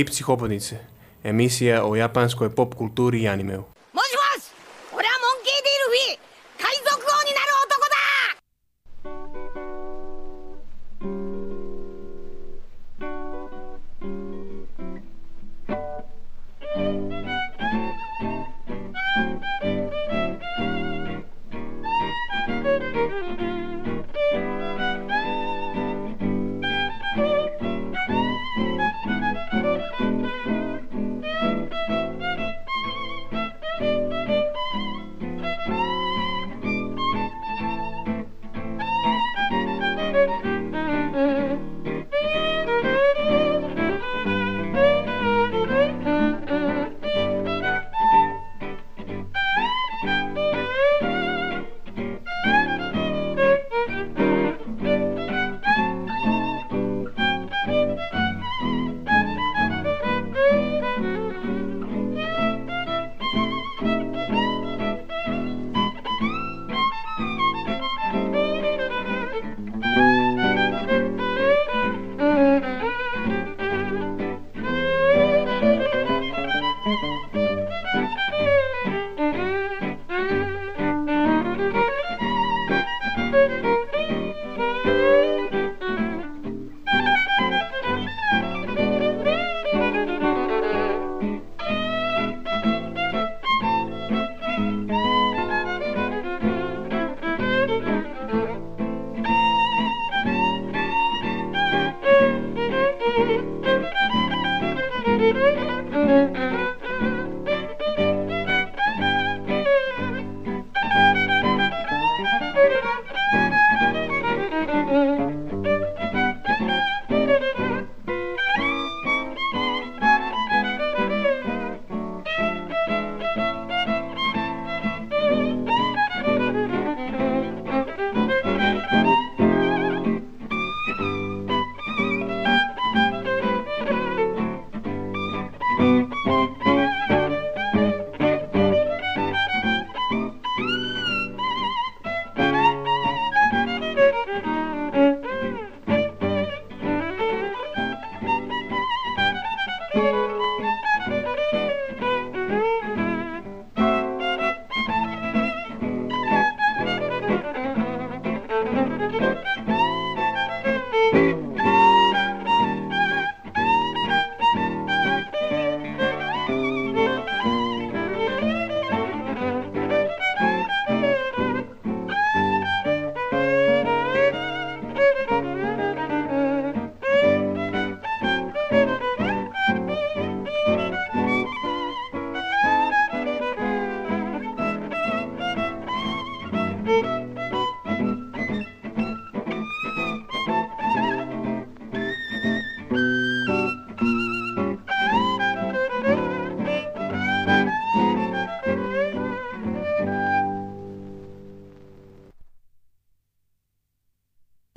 Είπε τσιχοπονίτης. Εμείς η οι Απανσκο εποπ κουλτούρη Ανίμεου.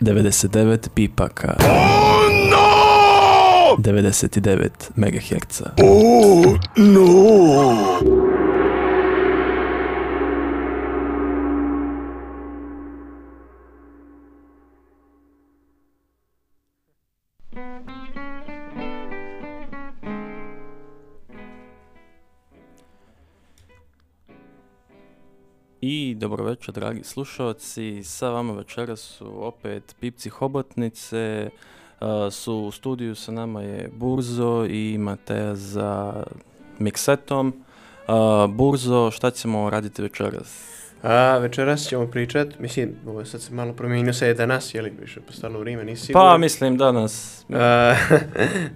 99 pipaka. 99 megaherca. I dobro večer, dragi slušalci. Sa vama večeras su opet Pipci Hobotnice. A, su u studiju sa nama je Burzo i Mateja za miksetom. A, Burzo, šta ćemo raditi večeras? A večeras ćemo pričat, mislim, ovo sad se malo promijenio se je danas, jeli, više postalo vrijeme, nisi Pa, siguran. mislim danas. A,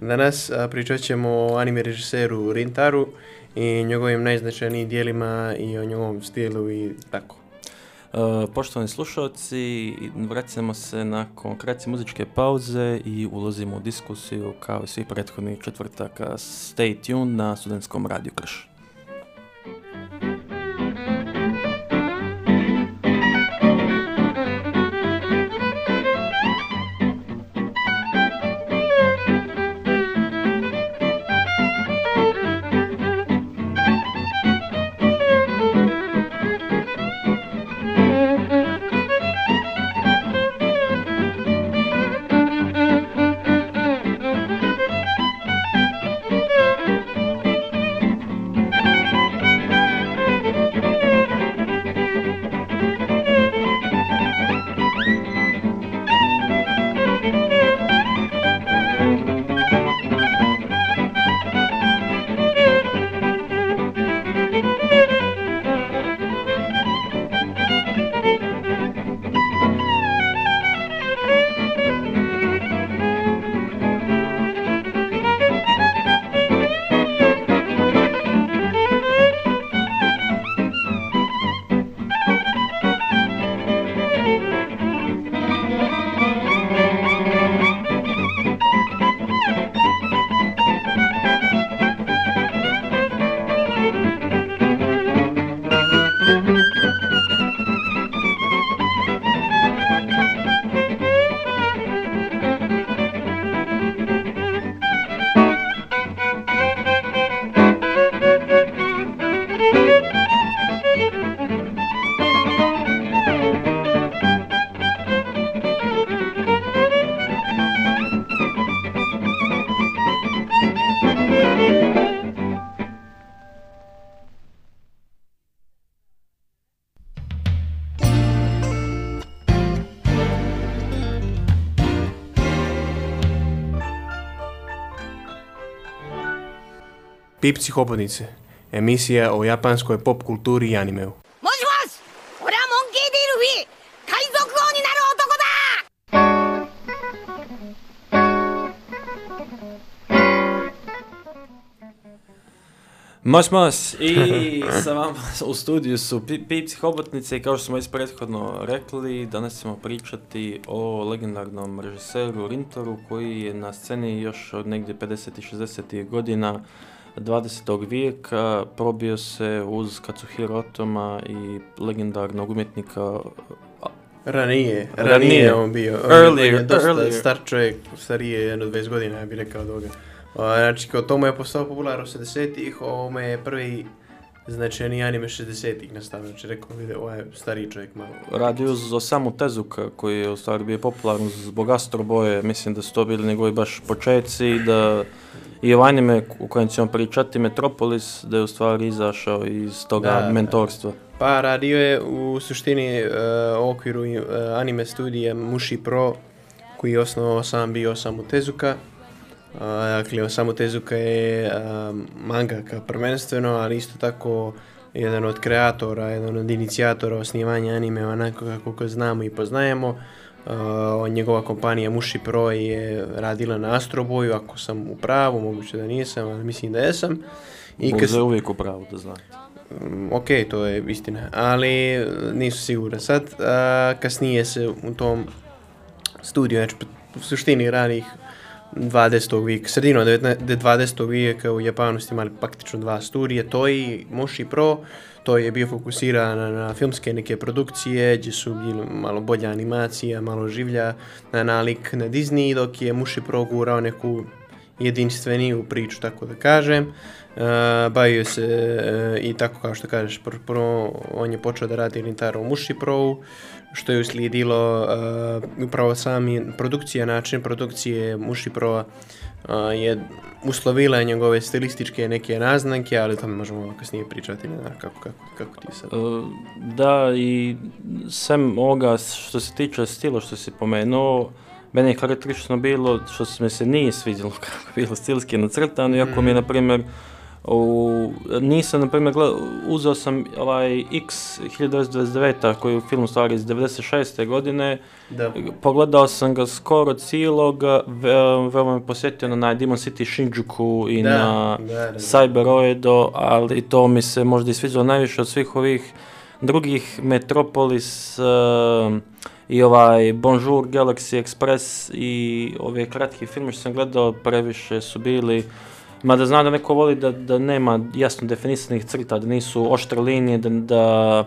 danas a, pričat ćemo o anime režiseru Rintaru i njegovim najznačajnijim dijelima i o njegovom stilu i tako. Uh, poštovani slušalci, vraćamo se nakon kratke muzičke pauze i ulazimo u diskusiju kao i svih prethodnih četvrtaka. Stay tuned na studentskom radiju Krš. Pipci Hobonice, emisija o japanskoj pop kulturi i animeu. Mas, mas, i sa vama u studiju su Pipci Hobotnice i kao što smo već prethodno rekli, danas ćemo pričati o legendarnom režiseru Rintoru koji je na sceni još od negdje 50. i 60. godina uh, 20. vijeka probio se uz Katsuhiro Otoma i legendarnog umjetnika Ranije, ranije, Ranije. je on bio. On Earlier, je dosta earlier. star čovjek, starije jedno 20 godina, ja bih rekao od ovoga. A, Znači, kao tomu je postao popularan u 70-ih, ovome je prvi značajni anime 60-ih nastavio. Znači, rekao vide, ovaj stariji čovjek malo. radi uz Osamu Tezuka koji je u stvari bio popularan zbog Astro Boje, mislim da su to bili njegovi baš početci i da i ovaj anime u kojem ćemo pričati Metropolis da je u stvari izašao iz toga Da, da. mentorstva. Pa radio je u suštini uh, okviru uh, anime studije Mushi Pro koji je osnovao sam bio Osamu Tezuka. Uh, dakle, Osamu Tezuka je uh, mangaka prvenstveno, ali isto tako jedan od kreatora, jedan od inicijatora osnivanja anime onako kako ga znamo i poznajemo. Uh, njegova kompanija Mushi Pro je radila na Astro Boyu, ako sam u pravu, moguće da nisam, ali mislim da jesam. I kas- Burza je uvijek u pravu da znate. Mm, ok, to je istina, ali nisu siguran. Sad, a, kasnije se u tom studiju, znači u suštini ranih 20. vijeka, sredinom 19 20. vijeka u Japanu ste imali praktično dva studije, to i Moshi Pro, to je bio fokusiran na, filmske neke produkcije, gdje su bili malo bolja animacija, malo življa, na nalik na Disney, dok je Mushi Pro gurao neku jedinstveniju priču, tako da kažem. Uh, bavio se uh, i tako kao što kažeš, pro, prvo on je počeo da radi Rintaro u Mushi Pro, što je uslijedilo uh, upravo sami produkcija, način produkcije Mushi Pro uh, je uslovila njegove stilističke neke naznake, ali o tome možemo kasnije pričati, ne znam kako, kako, kako ti sad. E, Da, i sem ovoga što se tiče stila što si pomenuo, meni je karakteristično bilo što se mi se nije svidjelo kako je bilo stilski nacrtano, iako mi je, na primjer, u, nisam, na primjer, uzeo sam ovaj X 1929 koji je u filmu stvari iz 96. godine, Da. pogledao sam ga skoro cijelog, ve, veoma me posjetio na Demon City Shinjuku i Da, na da, da, da. Cyberoido, ali to mi se možda i sviđalo najviše od svih ovih drugih Metropolis uh, i ovaj Bonjour Galaxy Express i ove kratki filme što sam gledao previše su bili Mada znam da neko voli da, da nema jasno definisanih crta, da nisu oštre linije, da, da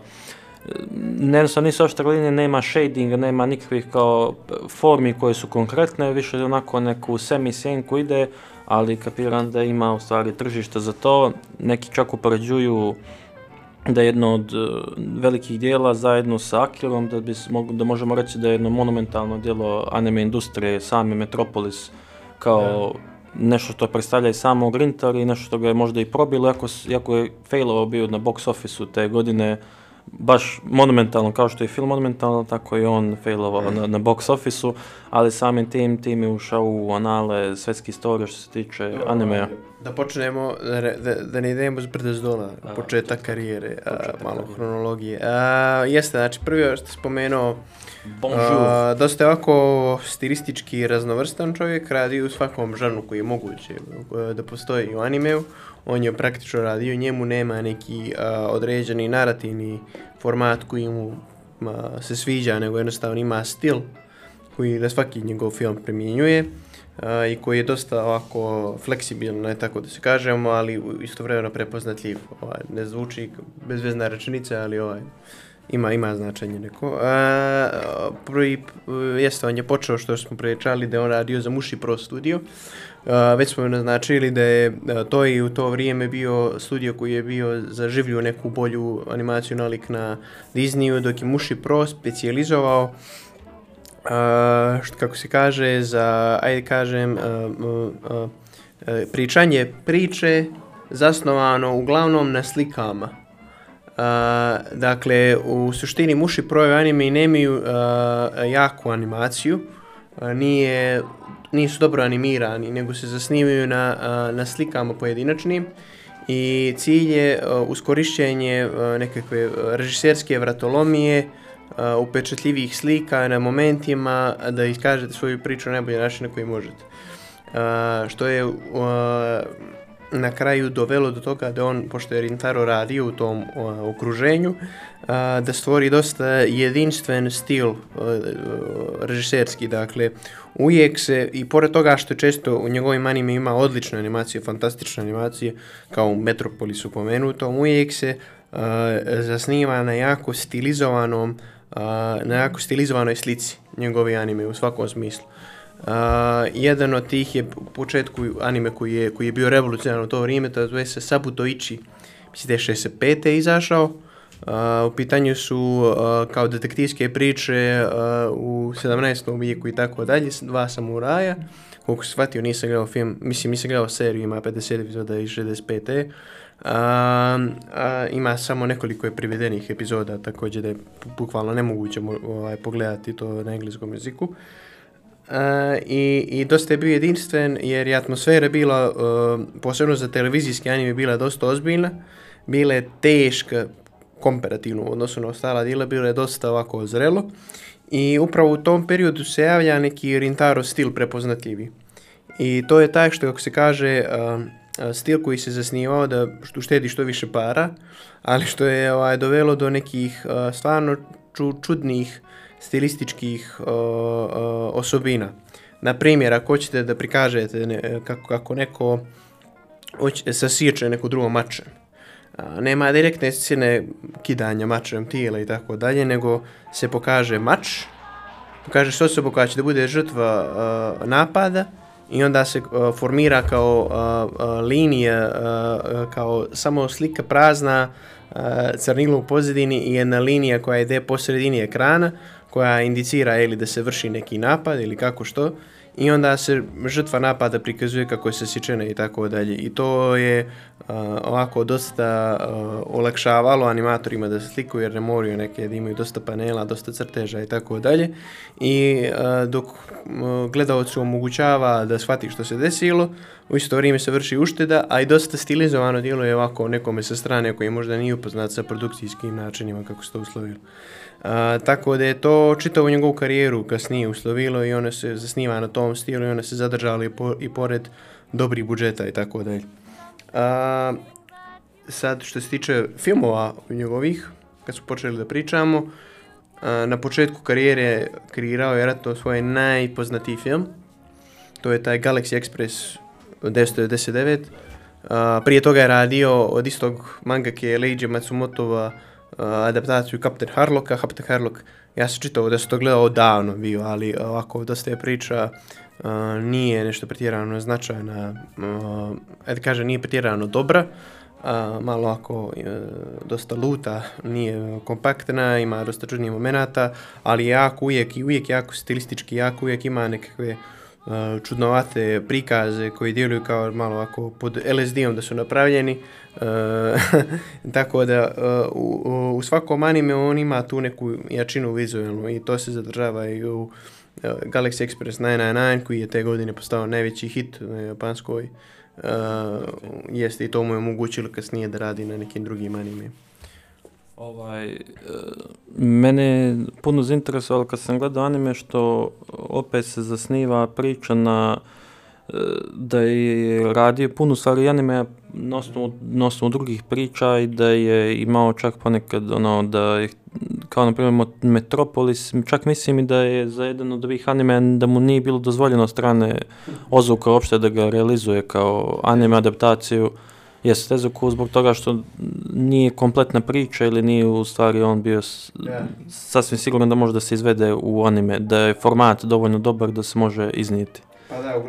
ne jednostavno nisu oštre linije, nema shadinga, nema nikakvih kao formi koje su konkretne, više onako neku semi-sjenku ide, ali kapiram da ima u stvari tržište za to. Neki čak upoređuju da je jedno od e, velikih dijela zajedno sa Akirom, da, bi, da možemo reći da je jedno monumentalno dijelo anime industrije, sami Metropolis, kao nešto što predstavlja i samog Rintar i nešto što ga je možda i probilo, iako, iako je failovao bio na box office-u te godine, baš monumentalno, kao što je film monumentalno, tako i on failovao na, na box office-u, ali samim tim, tim je ušao u anale svetske istorije što se tiče animea. Da počnemo, da, ne- da, da ne idemo s brda s dola, početak karijere, a, malo karijere. hronologije. A, jeste, znači prvi što spomenuo, Bonjour. a, dosta je ovako stilistički raznovrstan čovjek, radi u svakom žanru koji je moguće da postoji u animeu. On je praktično radio, njemu nema neki a, određeni narativni format koji mu ma, se sviđa, nego jednostavno ima stil koji da svaki njegov film primjenjuje a, i koji je dosta ovako fleksibilno, ne tako da se kažemo, ali istovremeno prepoznatljiv. Ovaj, ne zvuči bezvezna rečenica, ali ovaj, ima ima značenje neko. A, prvi, p- jeste, on je počeo što smo pričali da on radio za Muši Pro studio. A, već smo naznačili da je to i u to vrijeme bio studio koji je bio zaživljio neku bolju animaciju nalik na Disneyu, dok je Mushi Pro specijalizovao Uh, što kako se kaže, za, ajde kažem, uh, uh, uh, pričanje priče zasnovano uglavnom na slikama. Uh, dakle, u suštini Muši Pro anime i nemaju uh, jaku animaciju, uh, nije, nisu dobro animirani, nego se zasnimaju na, na slikama pojedinačnim i cilj je uskorišćenje nekakve režiserske vratolomije, upečatljivih slika na momentima da iskažete svoju priču na najbolji način na koji možete. Uh, što je uh, na kraju dovelo do toga da on, pošto je Rintaro radio u tom uh, okruženju, a, da stvori dosta jedinstven stil uh, režiserski, dakle, uvijek se, i pored toga što često u njegovim anime ima odlične animacije, fantastične animacije, kao u Metropolisu pomenutom, uvijek se a, zasniva na jako stilizovanom, a, na jako stilizovanoj slici njegovi anime u svakom smislu. Uh, jedan od tih je u početku anime koji je, koji je bio revolucionaran u to vrijeme, to zove se Sabuto Ichi, mislim da je 65. izašao. Uh, u pitanju su uh, kao detektivske priče uh, u 17. vijeku i tako dalje, dva samuraja. Koliko se shvatio, nisam gledao film, mislim, nisam gledao seriju, ima 50 epizoda iz 65. Uh, uh, ima samo nekoliko je privedenih epizoda, također da je bukvalno nemoguće ovaj, pogledati to na engleskom jeziku. Uh, Uh, i, i dosta je bio jedinstven jer je atmosfera bila, uh, posebno za televizijski anime, bila dosta ozbiljna, bila je teška komparativno u odnosu na ostala djela, bilo je dosta ovako zrelo i upravo u tom periodu se javlja neki Rintaro stil prepoznatljivi. I to je taj što, kako se kaže, uh, stil koji se zasnivao da što štedi što više para, ali što je ovaj, dovelo do nekih uh, stvarno ču, čudnih stilističkih uh, uh, osobina. Na primjer, ako hoćete da prikažete ne, kako, kako neko hoće, sasječe neku drugo mače, a, nema direktne scene kidanja mačem tijela i tako dalje, nego se pokaže mač, pokaže se osoba koja će da bude žrtva uh, napada i onda se uh, formira kao uh, uh, linija, uh, uh kao samo slika prazna, uh, crnilo u pozadini i jedna linija koja ide po sredini ekrana, koja indicira ili da se vrši neki napad ili kako što i onda se žrtva napada prikazuje kako je sasičena i tako dalje. I to je uh, ovako dosta uh, olakšavalo animatorima da se slikuju jer ne moraju neke da imaju dosta panela, dosta crteža i tako dalje. I uh, dok uh, gledalcu omogućava da shvati što se desilo, u isto vrijeme se vrši ušteda, a i dosta stilizovano dijelo je ovako nekome sa strane koji možda nije upoznat sa produkcijskim načinima kako se to uslovilo. A, tako da je to čitavo njegovu karijeru kasnije uslovilo i ona se zasniva na tom stilu i ona se zadržala i, po, i pored dobrih budžeta i tako dalje. A, sad što se tiče filmova njegovih, kad su počeli da pričamo, a, na početku karijere kreirao je ratno svoj najpoznatiji film. To je taj Galaxy Express 1999. A, prije toga je radio od istog mangake Leiji Matsumotova Eh, adaptaciju Captain Harlocka. Captain Harlock, ja sam čitao da sam to gledao davno bio, ali eh, ovako dosta je priča, uh, nije nešto pretjerano značajna, uh, ajde kaže, nije pretjerano dobra, uh, malo ako uh, dosta luta, nije kompaktna, ima dosta čudnijih momenata, ali jako uvijek i uvijek jako stilistički, jako uvijek ima nekakve Uh, čudnovate prikaze koji djeluju kao malo ovako pod LSD-om da su napravljeni. Uh, tako da uh, u, u svakom anime on ima tu neku jačinu vizualnu i to se zadržava i u uh, Galaxy Express 999 koji je te godine postao najveći hit na japanskoj. Uh, jeste i to mu je omogućilo kasnije da radi na nekim drugim animima. Ovaj, e, mene puno zainteresovalo kad sam gledao anime što opet se zasniva priča na e, da je radio puno stvari anime na osnovu, na osnovu drugih priča i da je imao čak ponekad ono da je kao na primjer Metropolis, čak mislim i da je za jedan od ovih anime da mu nije bilo dozvoljeno strane ozuka uopšte da ga realizuje kao anime adaptaciju. Jeste Tezuku zbog toga što nije kompletna priča ili nije u stvari on bio s, yeah. sasvim siguran da može da se izvede u anime, da je format dovoljno dobar da se može iznijeti. Pa da,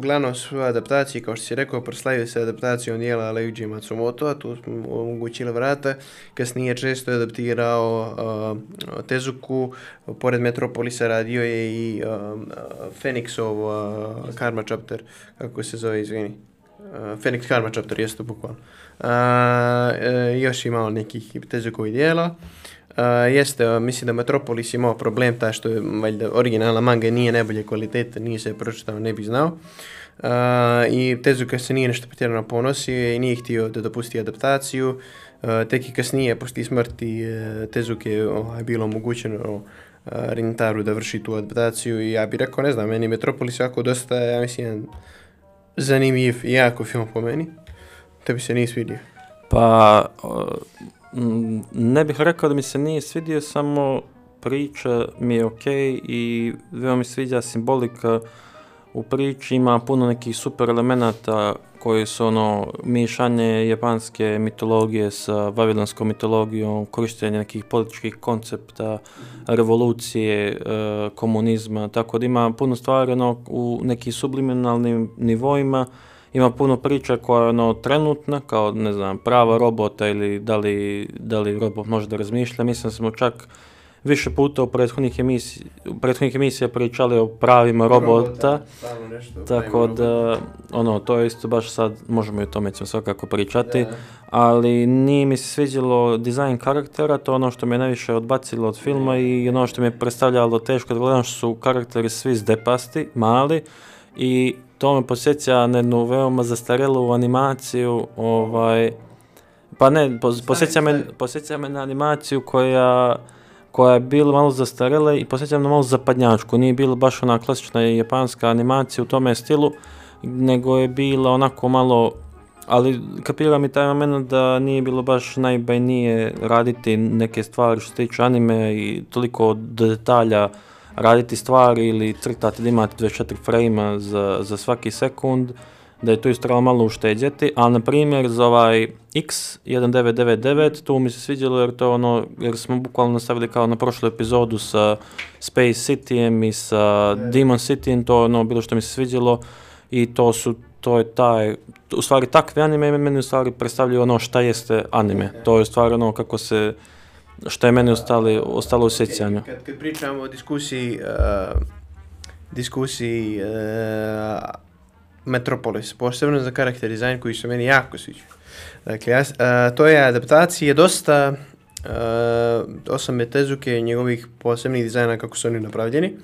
uglavnom su adaptacije, kao što si rekao, proslavio se adaptacijom dijela Leiji Matsumoto, a tu smo omogućili vrata. Kasnije često je adaptirao uh, Tezuku, pored Metropolisa radio je i uh, Phoenixov uh, Karma Chapter, kako se zove, izvini Eh, Phoenix Karma chapter, jeste bukvalno. Uh, uh, još imao nekih tezukovih dijela. Uh, jeste, uh, mislim da Metropolis imao problem taj što je valjda originalna manga nije najbolje kvalitete, nije se pročitao, ne bi znao. Uh, I Tezuka se nije nešto pretjerano ponosio i nije htio da dopusti adaptaciju. Uh, tek i kasnije, poslije smrti uh, Tezuke, ovaj, bilo omogućeno uh, Rintaru da vrši tu adaptaciju i ja bih rekao, ne znam, meni Metropolis jako dosta, ja mislim, jedan zanimljiv i jako film po meni. Tebi se nije svidio. Pa, ne bih rekao da mi se nije svidio, samo priča mi je okej i veoma mi sviđa simbolika u priči, ima puno nekih super elemenata koji su ono mišanje japanske mitologije sa vavilonskom mitologijom, korištenje nekih političkih koncepta, revolucije, e, komunizma, tako da ima puno stvari ono, u nekim subliminalnim nivoima, ima puno priča koja je ono trenutna, kao ne znam, prava robota ili da li, da li robot može da razmišlja, mislim smo čak više puta u prethodnih emisija, u prethodnih emisija pričali o pravima robota, robota nešto, tako da, ono, to je isto baš sad, možemo i o tome ćemo svakako pričati, Da. ali nije mi se sviđalo dizajn karaktera, to ono što me najviše odbacilo od filma i ono što mi je predstavljalo teško da gledam što su karakteri svi zdepasti, mali i to me posjeća na jednu veoma zastarelu animaciju, ovaj, pa ne, pos- posjeća me, posjeća me na animaciju koja koja je bila malo zastarela i posjećam na malo zapadnjačku, nije bila baš ona klasična japanska animacija u tome stilu, nego je bila onako malo, ali kapira mi taj moment da nije bilo baš najbajnije raditi neke stvari što se tiče anime i toliko detalja raditi stvari ili crtati da imate 24 frame za, za svaki sekund, da je to isto trebalo malo ušteđeti, ali na primjer za ovaj X1999 tu mi se sviđalo jer to ono, jer smo bukvalno nastavili kao na prošlu epizodu sa Space Cityjem i sa Demon Cityjem, to ono bilo što mi se sviđalo i to su to je taj, u stvari takve anime meni u stvari predstavljaju ono šta jeste anime, to je u stvari ono kako se, što je meni ostali, ostalo u sjećanju. Kad, kad pričamo o diskusiji, uh, diskusiji uh, Metropolis, posebno za karakter dizajn koji se meni jako sviđa. Dakle, ja, a, to je adaptacija dosta a, osame Tezuke i njegovih posebnih dizajna kako su oni napravljeni.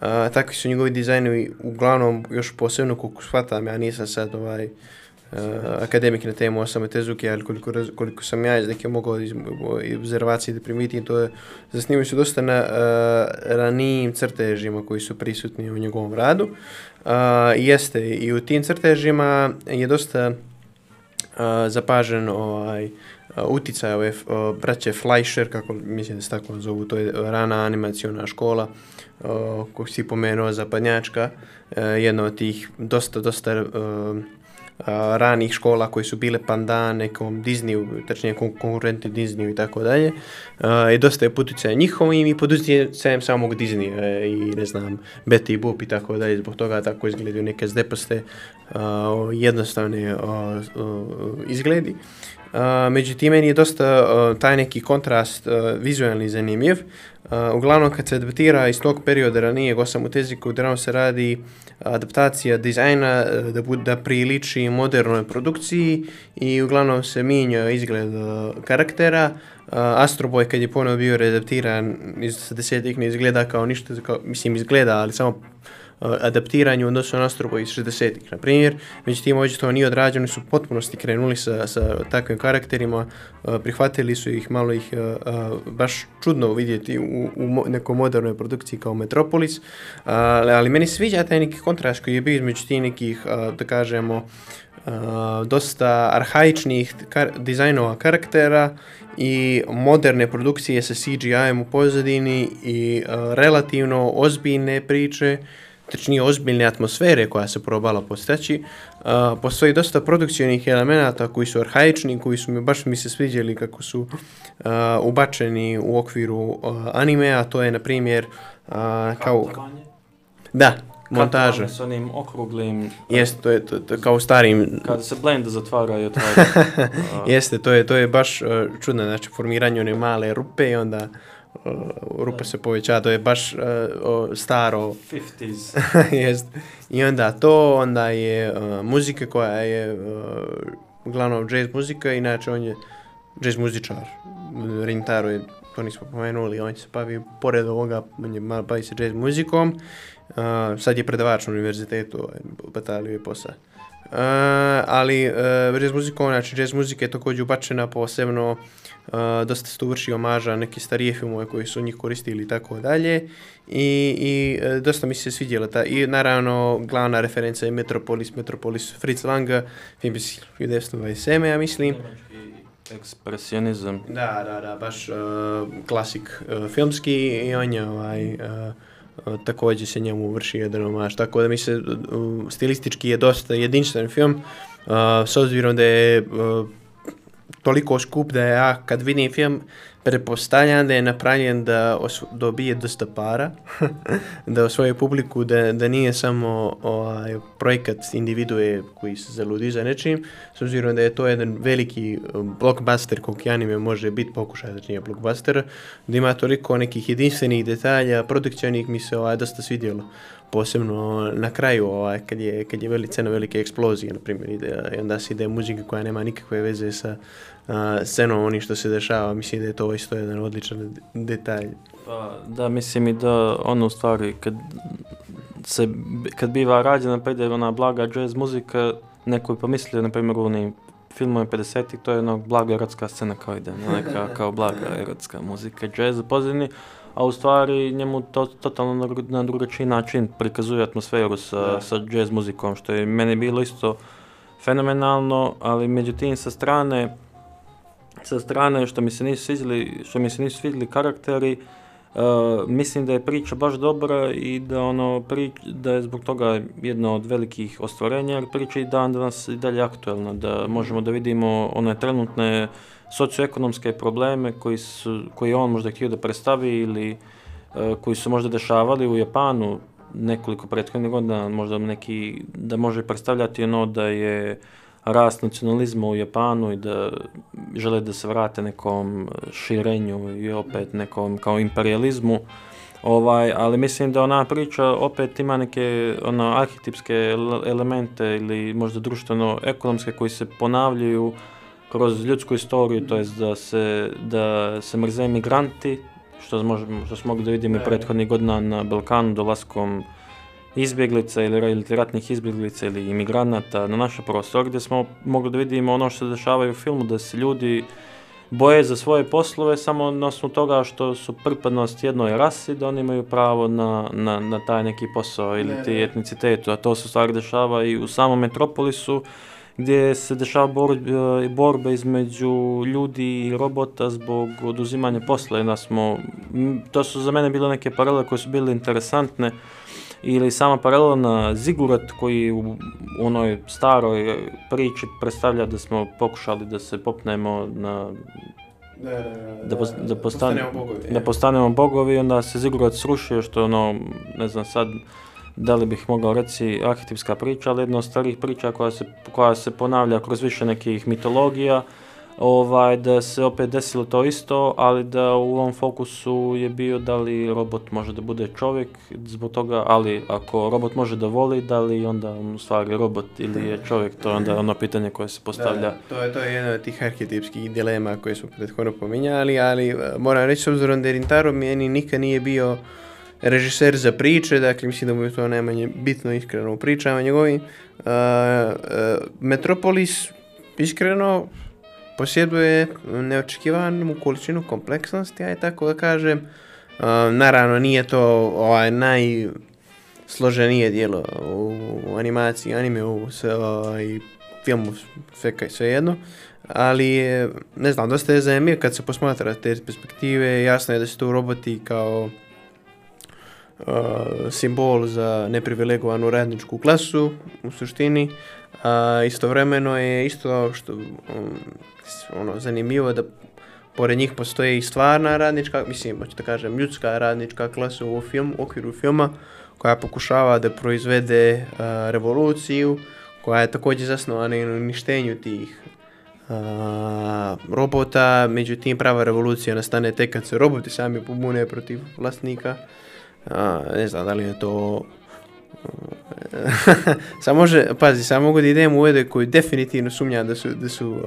A, takvi su njegovi dizajnovi uglavnom još posebno koliko shvatam, ja nisam sad ovaj uh, akademik na temu Osame Tezuke, ali koliko, raz- koliko sam ja iz neke mogao iz, iz observacije da primitim, to je zasnimaju se dosta na uh, ranijim crtežima koji su prisutni u njegovom radu. Uh, jeste, i u tim crtežima je dosta uh, zapažen ovaj, uticaj ove o, braće Fleischer, kako mislim da se tako zovu, to je rana animacijona škola, o, kog si pomenuo zapadnjačka, e, jedna od tih dosta, dosta uh, ranih škola koji su bile pandan nekom Disneyu, tačnije konkurenti Disneyu i tako dalje. I dosta je puticaja njihovim i pod utjecajem samog Disneya i ne znam, Betty Boop i tako dalje. Zbog toga tako izgledaju neke zdeposte uh, jednostavne a, izgledi. Uh, međutim, meni je dosta uh, taj neki kontrast uh, vizualni zanimljiv. Uh, uglavnom, kad se adaptira iz tog perioda ranijeg Osam u teziku, drano se radi adaptacija dizajna da, bude, da priliči modernoj produkciji i uglavnom se mijenja izgled uh, karaktera. Uh, Astro Boy kad je ponovo bio readaptiran iz desetih ne izgleda kao ništa, kao, mislim izgleda, ali samo E, adaptiranju odnosno na iz 60-ih, na primjer. Međutim, ovdje to nije odrađeno, su potpunosti krenuli sa, sa takvim karakterima, e, prihvatili su ih, malo ih e, baš čudno vidjeti u, u nekoj modernoj produkciji kao Metropolis, ali, meni sviđa taj neki kontrast koji je bio između tih nekih, da kažemo, uh, dosta arhaičnih kar dizajnova karaktera i moderne produkcije sa CGI-em u pozadini i uh, relativno ozbiljne priče, tačnije ozbiljne atmosfere koja se probala postaći. Uh, postoji dosta produkcijnih elemenata koji su arhaični, koji su mi baš mi se sviđali kako su uh, ubačeni u okviru uh, animea, to je na primjer kao... Da, montaža. S onim okruglim, Jeste, to je to, to, kao starim kada se blend zatvara i otvara. A, Jeste, to je to je baš uh, čudno, znači formiranje one male rupe i onda uh, rupa se povećava, to je baš uh, o, staro 50s. jest. I onda to, onda je uh, muzika koja je uh, uglavnom jazz muzika, inače on je jazz muzičar. Rintaro je to nismo pomenuli, on se bavi, pored ovoga, on je malo bavi se jazz muzikom, uh, sad je predavač na univerzitetu, ovaj, batalio je posao. Uh, ali uh, jazz muzikom, znači jazz muzika je također ubačena posebno, uh, dosta se tu vrši omaža neke starije filmove koji su njih koristili i tako dalje. I, i uh, dosta mi se svidjela ta, i naravno glavna referenca je Metropolis, Metropolis Fritz Lang, film iz 1927. ja mislim. Ekspresionizam. Da, da, da, baš uh, klasik uh, filmski i on je ovaj, uh, E, također se njemu vrši jedan omaž, tako da mi se e, stilistički je dosta jedinstven film, uh, s obzirom da je uh, toliko skup da ja kad vidim film prepostavljam da je napravljen da dobije dosta para, da osvoje publiku, da, da nije samo ovaj, projekat individue koji se zaludi za nečim, s obzirom da je to jedan veliki um, blockbuster koliko anime može biti pokušaj da nije blockbuster, da ima toliko nekih jedinstvenih detalja, produkcionih mi se ovaj, dosta svidjelo. Posebno na kraju ovaj kad je kad je velice na velike eksplozije na primjer ide i onda se ide muzika koja nema nikakve veze sa scenom oni što se dešava mislim da je to isto jedan odličan detalj pa da mislim i da ono stvari kad se kad biva rađena pa ide ona blaga jazz muzika neko je pomislio na primjer u onim filmove 50-ih, to je jedna blaga erotska scena kao ide, neka kao blaga erotska muzika, jazz u pozadini, a u stvari njemu to totalno na, na drugačiji način prikazuje atmosferu sa, da. sa jazz muzikom, što je meni bilo isto fenomenalno, ali međutim sa strane sa strane što mi se nisu svidjeli, što mi se nisu svidjeli karakteri, uh, mislim da je priča baš dobra i da ono prič, da je zbog toga jedno od velikih ostvarenja, jer priča i dan danas i dalje aktuelna, da možemo da vidimo one trenutne socioekonomske probleme koji, su, koji on možda htio da predstavi ili uh, koji su možda dešavali u Japanu nekoliko prethodnih godina, možda neki, da može predstavljati ono da je rast nacionalizma u Japanu i da žele da se vrate nekom širenju i opet nekom kao imperializmu. Ovaj, ali mislim da ona priča opet ima neke ono arhetipske elemente ili možda društveno ekonomske koji se ponavljaju uh, kroz ljudsku istoriju, to jest da se, da se mrze migranti, što, možemo, što smo mogli da vidimo i prethodnih godina na Balkanu dolaskom izbjeglica ili, ratnih izbjeglica ili imigranata na naše prostor, gdje smo mogli da vidimo ono što se dešava u filmu, da se ljudi boje za svoje poslove samo na osnovu toga što su pripadnost jednoj rasi, da oni imaju pravo na, na, na taj neki posao ili ti etnicitetu, a to se stvari dešava i u samom metropolisu, gdje se dešava bor, e, borba između ljudi i robota zbog oduzimanja posla. Smo, to su za mene bile neke paralele koje su bile interesantne ili sama paralela na Zigurat koji u onoj staroj priči predstavlja da smo pokušali da se popnemo na Da, da, da, da, post, da, postane, postanemo bogovi. da postanemo bogovi, onda se Zigurat srušio, što ono, ne znam, sad da li bih mogao reći arhetipska priča, ali jedna od starih priča koja se, koja se ponavlja kroz više nekih mitologija, ovaj, da se opet desilo to isto, ali da u ovom fokusu je bio da li robot može da bude čovjek, zbog toga, ali ako robot može da voli, da li onda on u stvari robot ili je čovjek, to je onda ono pitanje koje se postavlja. Da, to je, to je jedna od tih arhetipskih dilema koje smo prethodno pominjali, ali e, moram reći s obzirom da Rintaro meni nikad nije bio režiser za priče, dakle mislim da mu je to najmanje bitno iskreno u pričama njegovim. Uh, uh, Metropolis iskreno posjeduje e, neočekivanu količinu kompleksnosti, aj tako da kažem. Uh, naravno nije to ovaj najsloženije dijelo u, animaciji, anime u sve, ovaj, filmu, sve, sve jedno. Ali ne znam, dosta je zanimljiv kad se posmatra te perspektive, jasno je da se tu roboti kao uh, simbol za neprivilegovanu radničku klasu u suštini. A istovremeno je isto što um, ono zanimljivo da pored njih postoji i stvarna radnička, mislim, hoću da kažem, ljudska radnička klasa u film, u okviru filma, koja pokušava da proizvede uh, revoluciju, koja je također zasnovana na uništenju tih uh, robota, međutim prava revolucija nastane tek kad se roboti sami pobune protiv vlasnika. A, ne znam da li je to Samo može, pazi, samo mogu da idem u ede koji definitivno sumnja da su, da su uh,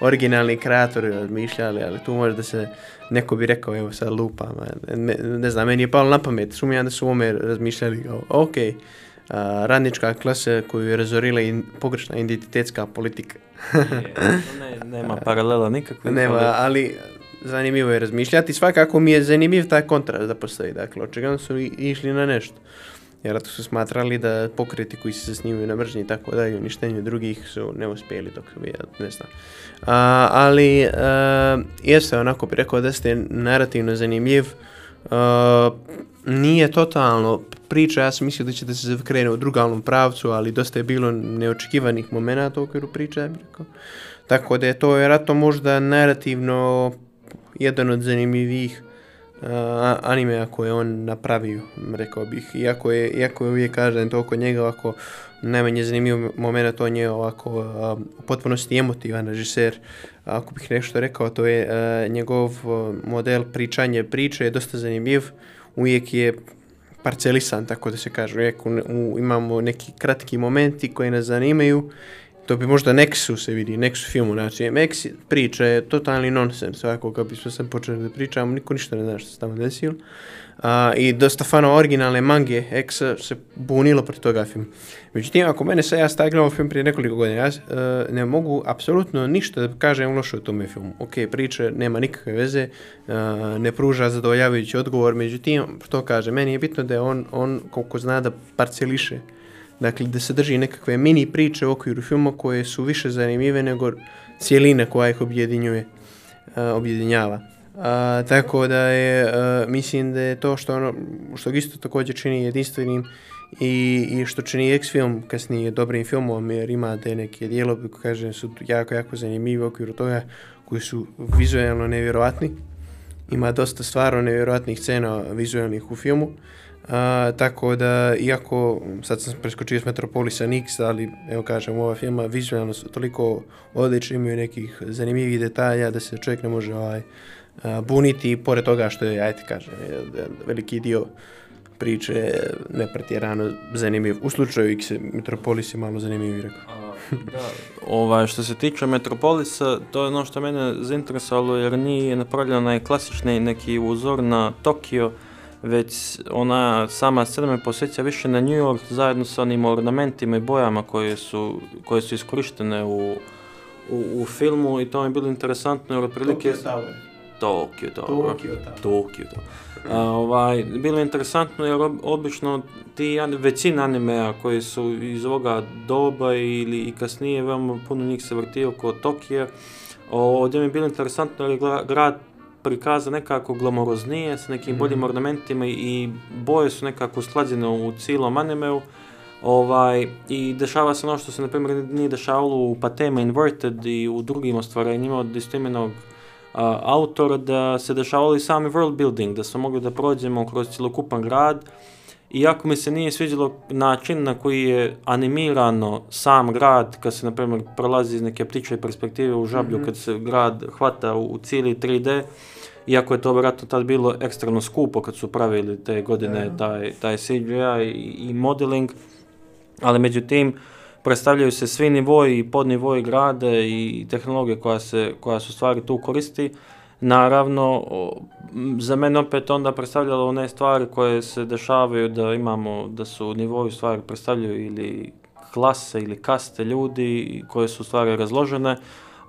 originalni kreatori razmišljali, ali tu može da se neko bi rekao, evo sad lupam, ne, ne znam, meni je palo na pamet, sumnjam da su ome razmišljali, kao, ok, uh, radnička klasa koju je razorila in, pogrešna identitetska politika. ne, nema paralela nikakve. Nema, ali zanimljivo je razmišljati. Svakako mi je zanimljiv taj kontrast da postoji. Dakle, očigledno su išli na nešto. Jer to su smatrali da pokreti koji se snimaju na mržnji i tako dalje, uništenju drugih su neuspjeli dok su ja ne znam. A, ali a, jeste onako bi rekao da ste narativno zanimljiv. A, nije totalno priča, ja sam mislio da će da se krene u drugalnom pravcu, ali dosta je bilo neočekivanih momenta u okviru priče, ja bih rekao. Tako da je to vjerojatno možda narativno jedan od zanimljivih uh, anime ako je on napravio, rekao bih. Iako je, iako je uvijek kažem to oko njega ovako najmanje zanimljiv moment, on je ovako uh, u potpunosti emotivan režiser. Ako bih nešto rekao, to je uh, njegov model pričanje priče je dosta zanimljiv. Uvijek je parcelisan, tako da se kaže. Uvijek u, u, imamo neki kratki momenti koji nas zanimaju to bi možda Nexu se vidi, Nexu filmu, znači Nexu priča je totalni nonsens, ovako kao bismo sam počeli da pričamo, niko ništa ne zna što se tamo desilo. A, I dosta fanova originalne mange X se bunilo protiv toga film. Međutim, ako mene sad ja stavim ovaj film prije nekoliko godina, ja uh, ne mogu apsolutno ništa da kažem loše o tome filmu. Ok, priča nema nikakve veze, uh, ne pruža zadovoljavajući odgovor, međutim, što kaže, meni je bitno da je on, on koliko zna da parceliše Dakle, da se drži nekakve mini priče u okviru filma koje su više zanimljive nego cijelina koja ih objedinjuje, uh, objedinjava. Uh, tako da je, uh, mislim da je to što ono, što isto također čini jedinstvenim i, i što čini X-film kasnije dobrim filmom, jer ima te neke dijelobe koje kažem su jako, jako zanimljivi u okviru toga, koji su vizualno nevjerovatni. Ima dosta stvarno nevjerovatnih scena vizualnih u filmu. Uh, A, tako da, iako sad sam preskočio s Metropolisa Nix, ali evo kažem, ova filma vizualno su toliko odlični, imaju nekih zanimljivih detalja da se čovjek ne može ovaj, a, buniti, pored toga što je, ajte kažem, veliki dio priče nepretjerano zanimljiv. U slučaju X, Metropolis je malo zanimljiv, rekao. da, ovaj, što se tiče Metropolisa, to je ono što mene zainteresovalo, jer nije napravljeno najklasični neki uzor na Tokio, već ona sama scena me posjeća više na New York zajedno sa onim ornamentima i bojama koje su, koje su iskorištene u, u, u filmu i to mi je bilo interesantno jer otprilike... Tokyo Tower. Tokyo Tower. Tokyo Tower. Tokyo Tower. A, ovaj, bilo je interesantno jer obično ti većina animea koji su iz ovoga doba ili i kasnije, veoma puno njih se vrti oko Tokije. Ovdje mi je bilo interesantno jer je grad prikaza nekako glamoroznije, s nekim mm. boljim ornamentima i boje su nekako usklađene u cijelom animeu. Ovaj, I dešava se ono što se, na primjer, nije dešavalo u Patema Inverted i u drugim ostvarenjima od istoimenog uh, autora, da se dešavalo i sami world building, da smo mogli da prođemo kroz cijelokupan grad. Iako mi se nije sviđalo način na koji je animirano sam grad, kad se, na primjer, prolazi iz neke ptiče perspektive u žablju, mm -hmm. kad se grad hvata u, u cijeli 3D, iako je to vjerojatno tad bilo ekstremno skupo kad su pravili te godine yeah. taj, taj CGI i, i modeling, ali međutim, predstavljaju se svi nivoji i podnivoji grade i tehnologije koja se, koja su stvari tu koristi. Naravno, za mene opet onda predstavljalo one stvari koje se dešavaju da imamo, da su nivoji stvari predstavljaju ili klase ili kaste ljudi koje su stvari razložene,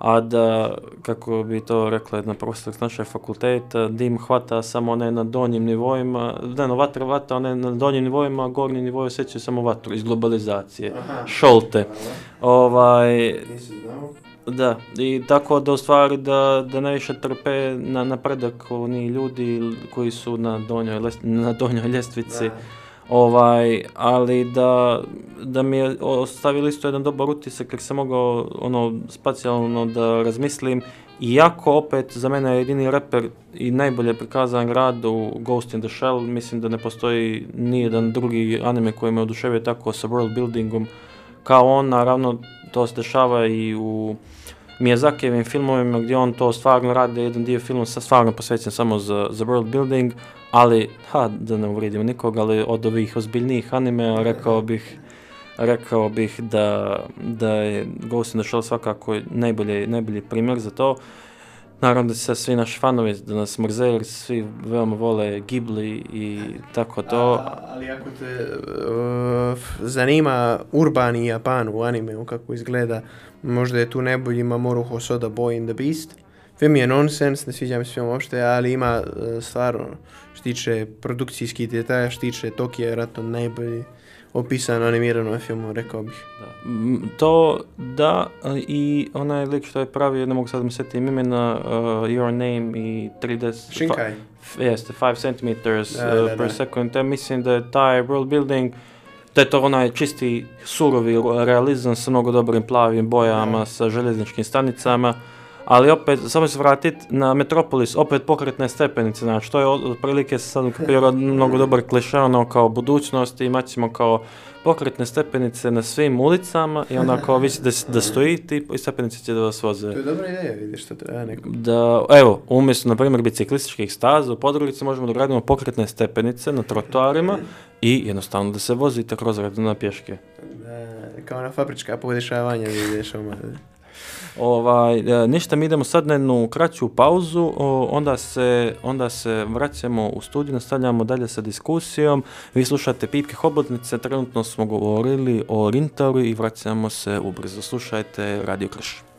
a da, kako bi to rekla jedna profesor s naše fakulteta, dim hvata samo one na donjim nivoima, ne, no vatra vata, one na donjim nivoima, a gornji nivoj osjećaju samo vatru iz globalizacije, Aha. šolte. Ovaj, da, i tako da u stvari da, da najviše trpe na napredak oni ljudi koji su na donjoj, na donjoj ljestvici. Da ovaj, ali da, da mi je ostavili isto jedan dobar utisak jer sam mogao ono spacijalno da razmislim iako opet za mene je jedini reper i najbolje prikazan grad u Ghost in the Shell, mislim da ne postoji ni jedan drugi anime koji me oduševio tako sa world buildingom kao on, naravno to se dešava i u Miyazakijevim filmovima gdje on to stvarno radi, jedan dio filma sa stvarno posvećen samo za, za world building, ali, ha, da ne uvrijedim nikoga, ali od ovih ozbiljnijih anime, rekao bih, rekao bih da, da je Ghost in the Shell svakako najbolji, najbolji primjer za to. Naravno da se svi naši fanovi, da nas mrze, jer svi veoma vole Ghibli i tako to. A, ali ako te uh, zanima urbani Japan u animeu, kako izgleda, možda je tu najbolji Mamoru Hosoda Boy in the Beast. Film je nonsens, ne sviđa mi se film uopšte, ali ima uh, stvarno, što tiče produkcijskih detalja, što tiče Tokija, je vjerojatno najbolji opisano animirano filmu, rekao bih. Da. To da i onaj lik što je pravio, ne mogu sad mi setim imena, uh, Your Name i 3D... Shinkai. Jeste, 5 cm Da, uh, da, per da. second, te mislim da je taj world building da je to onaj čisti surovi realizam sa mnogo dobrim plavim bojama, Da. sa željezničkim stanicama, ali opet, samo se vratit na Metropolis, opet pokretne stepenice, znači to je otprilike sad ukapirao mnogo dobar kliše, ono kao budućnost i imat ćemo kao pokretne stepenice na svim ulicama i onda kao vi da, da stojite i stepenice će da vas voze. To je dobra ideja, vidiš što treba neko. Da, evo, umjesto, na primjer, biciklističkih staza, u Podgorici možemo da gradimo pokretne stepenice na trotoarima i jednostavno da se vozite kroz na pješke. Da, kao na fabrička podešavanja vidiš oma. Ovaj, e, ništa, mi idemo sad na jednu kraću pauzu, onda, se, onda se vraćamo u studiju, nastavljamo dalje sa diskusijom. Vi slušate Pipke Hobotnice, trenutno smo govorili o Rintaru i vraćamo se ubrzo. Slušajte Radio Krš.「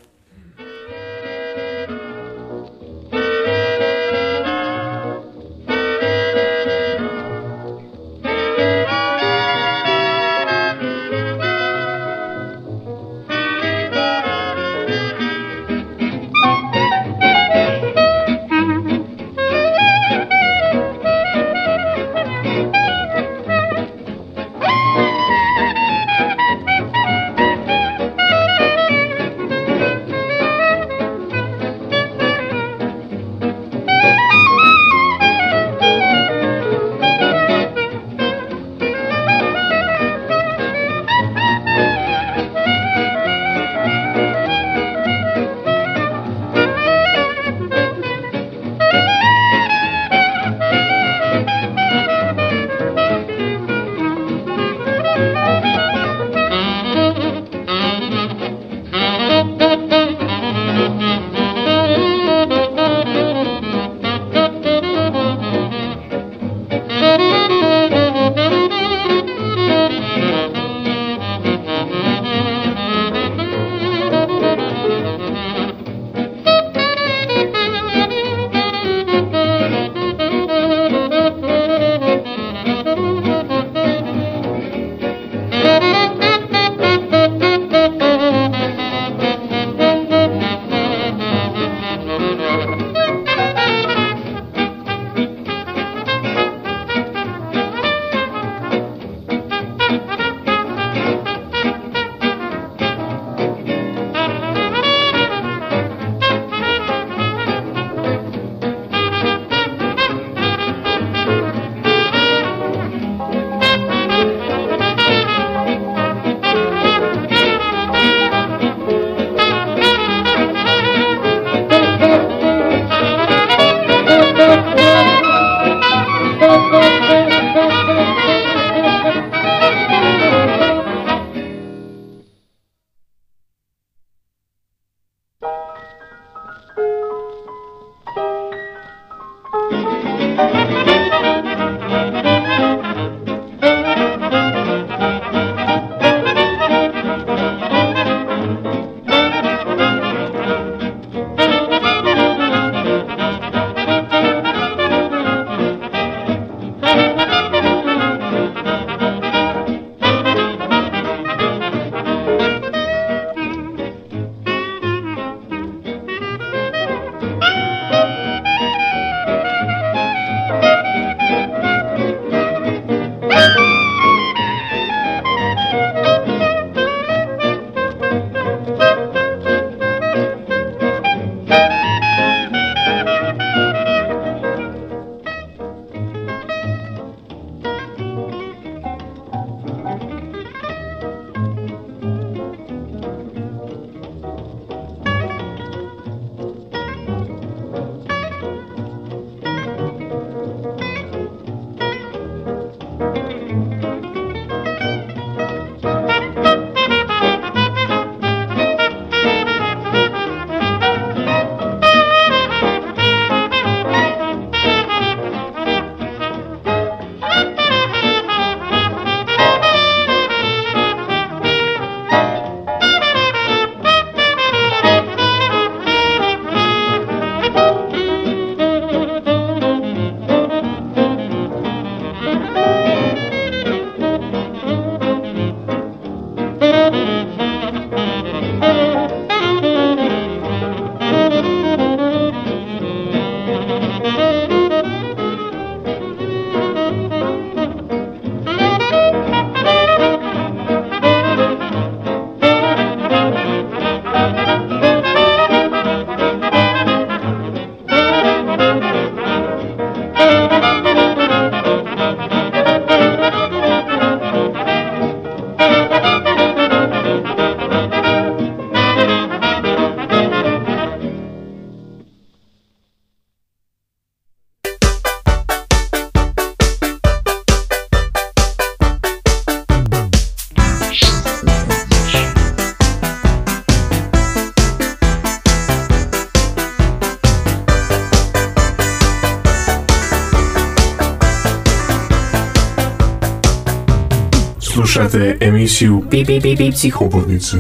Slušate emisiju Pi Pi Pi Pi Psihobodnice.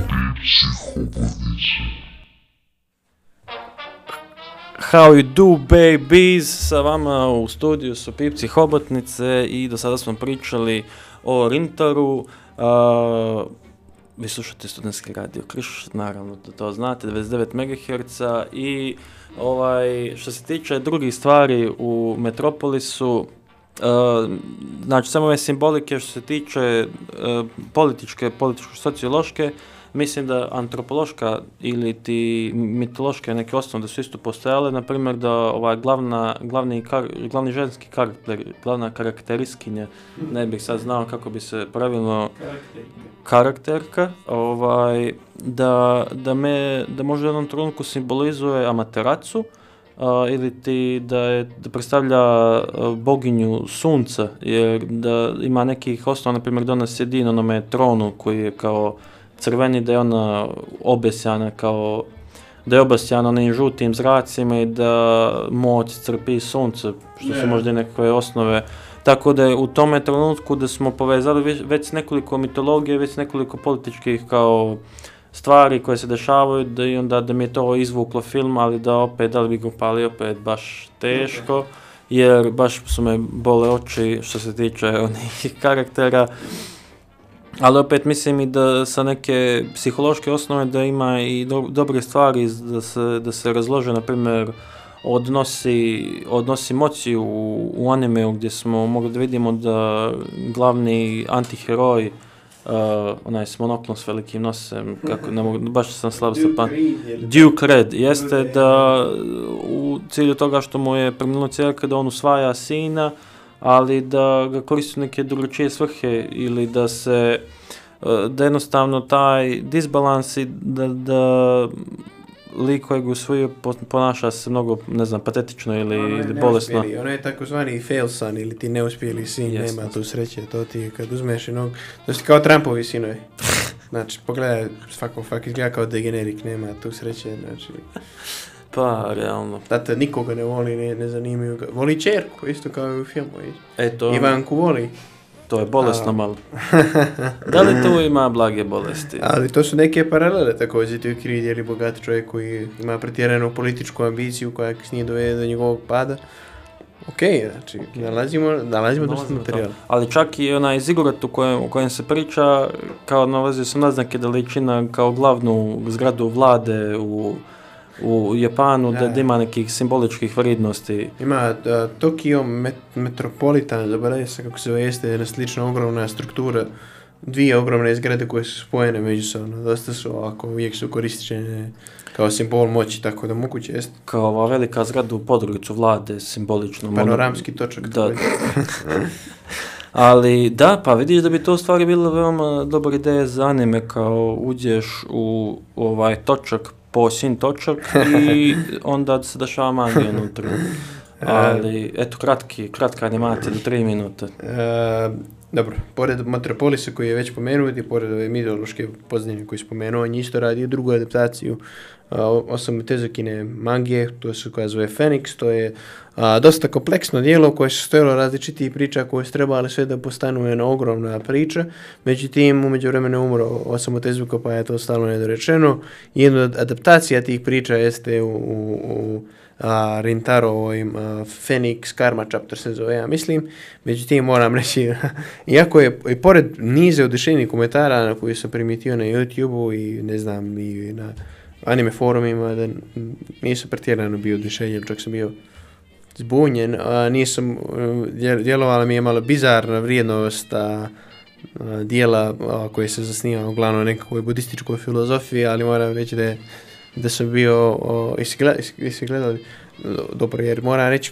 How you do babies, sa vama u studiju su Pipci Hobotnice i do sada smo pričali o Rintaru. Uh, vi slušate studentski radio Kriš, naravno da to znate, 99 MHz i ovaj, što se tiče drugih stvari u Metropolisu, Uh, znači samo ove simbolike što se tiče uh, političke, političko-sociološke, mislim da antropološka ili ti mitološke neke osnovne da su isto postojale, na primjer da ovaj glavna, glavni, kar, glavni ženski karakter, glavna karakteriskinja, ne bih sad znao kako bi se pravilno karakterka, ovaj, da, da, me, da možda u jednom trenutku simbolizuje amateracu, uh, ili ti da, je, da predstavlja uh, boginju sunca, jer da ima nekih osnova, na primjer da ona sjedi na onome tronu koji je kao crveni, da je ona obesjana kao da je obasjana onim žutim zracima i da moć crpi sunce, što su možda i nekakve osnove. Tako da je u tome trenutku da smo povezali već, već nekoliko mitologije, već nekoliko političkih kao stvari koje se dešavaju da i onda da mi je to izvuklo film, ali da opet, da li bi ga upali opet baš teško, jer baš su me bole oči što se tiče onih karaktera. Ali opet mislim i da sa neke psihološke osnove da ima i do, dobre stvari da se, da se razlože, na primjer, odnosi, odnosi moći u, u animeu gdje smo mogli da vidimo da glavni antiheroj uh, onaj s monoklom s velikim nosem, kako ne mogu, baš sam slabo sa pa... Duke Red, jeste da u cilju toga što mu je preminuo cijelka da on usvaja sina, ali da ga koristi neke drugačije svrhe ili da se da jednostavno taj disbalans i da, da lik kojeg usvojio ponaša se mnogo, ne znam, patetično ili, ono ili bolesno. Ono je takozvani fail son ili ti neuspjeli sin, yes, nema tu sreće, to ti kad uzmeš jednog, to ti kao Trumpovi sinovi. Znači, pogledaj, svako fak izgleda kao degenerik, nema tu sreće, znači... Pa, realno. Tata nikoga ne voli, ne, ne zanimaju ga. Voli čerku, isto kao i u filmu. Eto. Ivanku voli. To je bolesno malo. da li to ima blage bolesti? Ali to su neke paralele također. Tu je je bogat čovjek koji ima pretjeranu političku ambiciju koja nije dovede do njegovog pada. Ok, znači, okay. nalazimo, nalazimo dosta materijala. Ali čak i onaj zigorat u kojem, u kojem se priča, kao nalazio sam naznake da ličina kao glavnu zgradu vlade u u Japanu da, da ima nekih simboličkih vrednosti. Ima uh, Tokio met Metropolitan, zaboravio se kako se zove, jeste jedna slična ogromna struktura, dvije ogromne zgrade koje su spojene međusobno, dosta su ovako, uvijek su korističene kao simbol moći, tako da moguće jeste. Kao ova velika zgrada u podrugicu vlade, simbolično. Panoramski točak. Da. Ali da, pa vidiš da bi to stvari bilo veoma dobra ideja za anime, kao uđeš u ovaj točak po sin točak i onda se dešava magija unutra. Ali, eto, kratki, kratka animacija do tri minute. E, dobro, pored Metropolisa koji je već pomenuo i pored ove mitološke pozdanje koji je spomenuo, on isto radi drugu adaptaciju osam tezokine magije, to se koja zove Fenix, to je a, dosta kompleksno dijelo koje se stojilo različitih priča koje su trebali sve da postanu jedna ogromna priča, međutim umeđu vremena umro osam tezuka pa je to stalo nedorečeno. Jedna od adaptacija tih priča jeste u, u, u a, Rintarovim Phoenix Karma Chapter se zove, ja mislim. Međutim, moram reći, iako je, i pored nize odešenih komentara na koji sam primitio na YouTube-u i ne znam, i na anime forumima da nisam pretjerano bio odlišenjem, čak sam bio zbunjen, a nisam, e, djelovala mi je malo bizarna vrijednost a, a, dijela a, koje se zasniva uglavnom nekakvoj budističkoj filozofiji, ali moram reći da, je, da sam bio, o, jesi, gledali, jesi gledali, dobro, jer moram reći,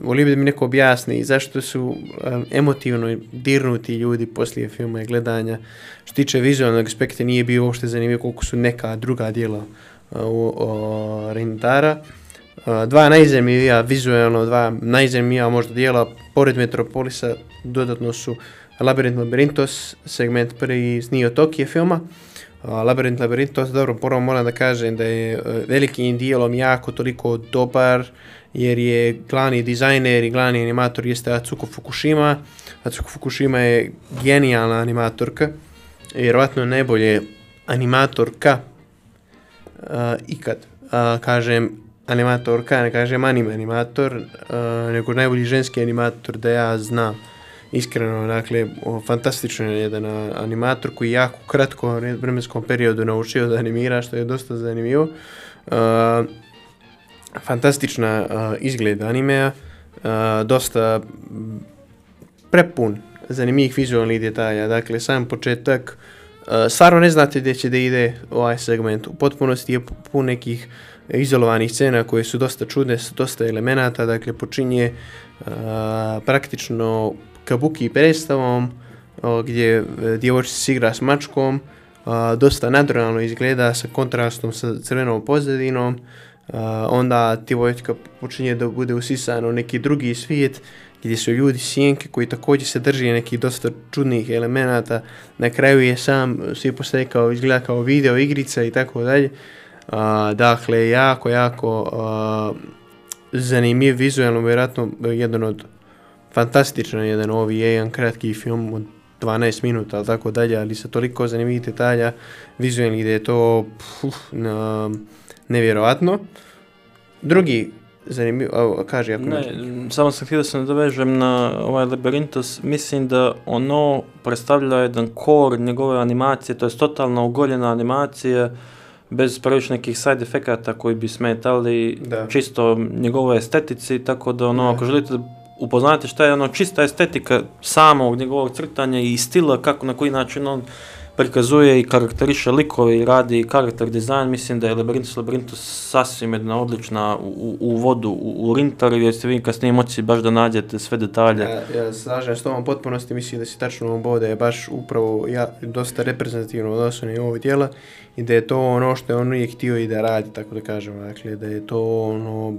volim da mi neko objasni zašto su um, emotivno dirnuti ljudi poslije filma i gledanja. Što tiče vizualnog aspekta nije bio uopšte zanimljivo koliko su neka druga dijela uh, e, u Rindara. Uh, e, dva najzanimljivija, vizualno dva najzanimljivija možda dijela, pored Metropolisa, dodatno su Labyrinth Labyrinthos, segment prvi iz Nio Tokije filma, uh, Labirint, Labirint, to se dobro, prvo moram da kažem da je e, velikim dijelom jako toliko dobar, jer je glavni dizajner i glavni animator jeste Atsuko Fukushima. Atsuko Fukushima je genijalna animatorka, vjerovatno najbolje animatorka uh, ikad. Uh, kažem animatorka, ne kažem anime animator, uh, nego najbolji ženski animator da ja znam. Iskreno, dakle, o, fantastično je jedan animator koji jako kratko vremenskom periodu naučio da animira, što je dosta zanimljivo. Uh, fantastična uh, izgled animea, uh, dosta prepun zanimljivih vizualnih detalja. Dakle, sam početak, uh, stvarno ne znate gdje će da ide ovaj segment. U potpunosti je pun nekih izolovanih scena koje su dosta čudne, dosta elemenata, dakle počinje uh, praktično kabuki predstavom gdje e, djevojčica se igra s mačkom, dosta nadrealno izgleda sa kontrastom sa crvenom pozadinom, uh, onda djevojčica počinje da bude usisana u neki drugi svijet gdje su ljudi sjenke koji također se drži nekih dosta čudnih elemenata. Na kraju je sam svi postaje kao izgleda kao video igrica i tako dalje. Uh, dakle, jako, jako uh, zanimljiv vizualno, vjerojatno e, jedan od fantastičan jedan ovi je jedan kratki film od 12 minuta, ali tako dalje, ali sa toliko zanimljivih detalja vizualnih da je to puf, na, nevjerovatno. Drugi zanimljiv, evo, kaži ako Ne, nešto. samo sam htio da se nadovežem na ovaj Labyrinthos, mislim da ono predstavlja jedan core njegove animacije, to je totalno ugoljena animacija, bez previše nekih side efekata koji bi smetali Da. čisto njegove estetici, tako da ono, Da. ako želite da upoznate šta je ono čista estetika samog njegovog crtanja i stila, kako na koji način on prikazuje i karakteriše likove i radi karakter dizajn, mislim da je Labyrinthus Labyrinthus sasvim jedna odlična u, u, u vodu, u, u Rintaru, jer ste vi kasnije moći baš da nađete sve detalje. Ja, ja slažem s tom potpunosti, mislim da si tačno ovo da je baš upravo ja, dosta reprezentativno od osnovne ovog dijela i da je to ono što je on uvijek htio i da radi, tako da kažemo, dakle, da je to ono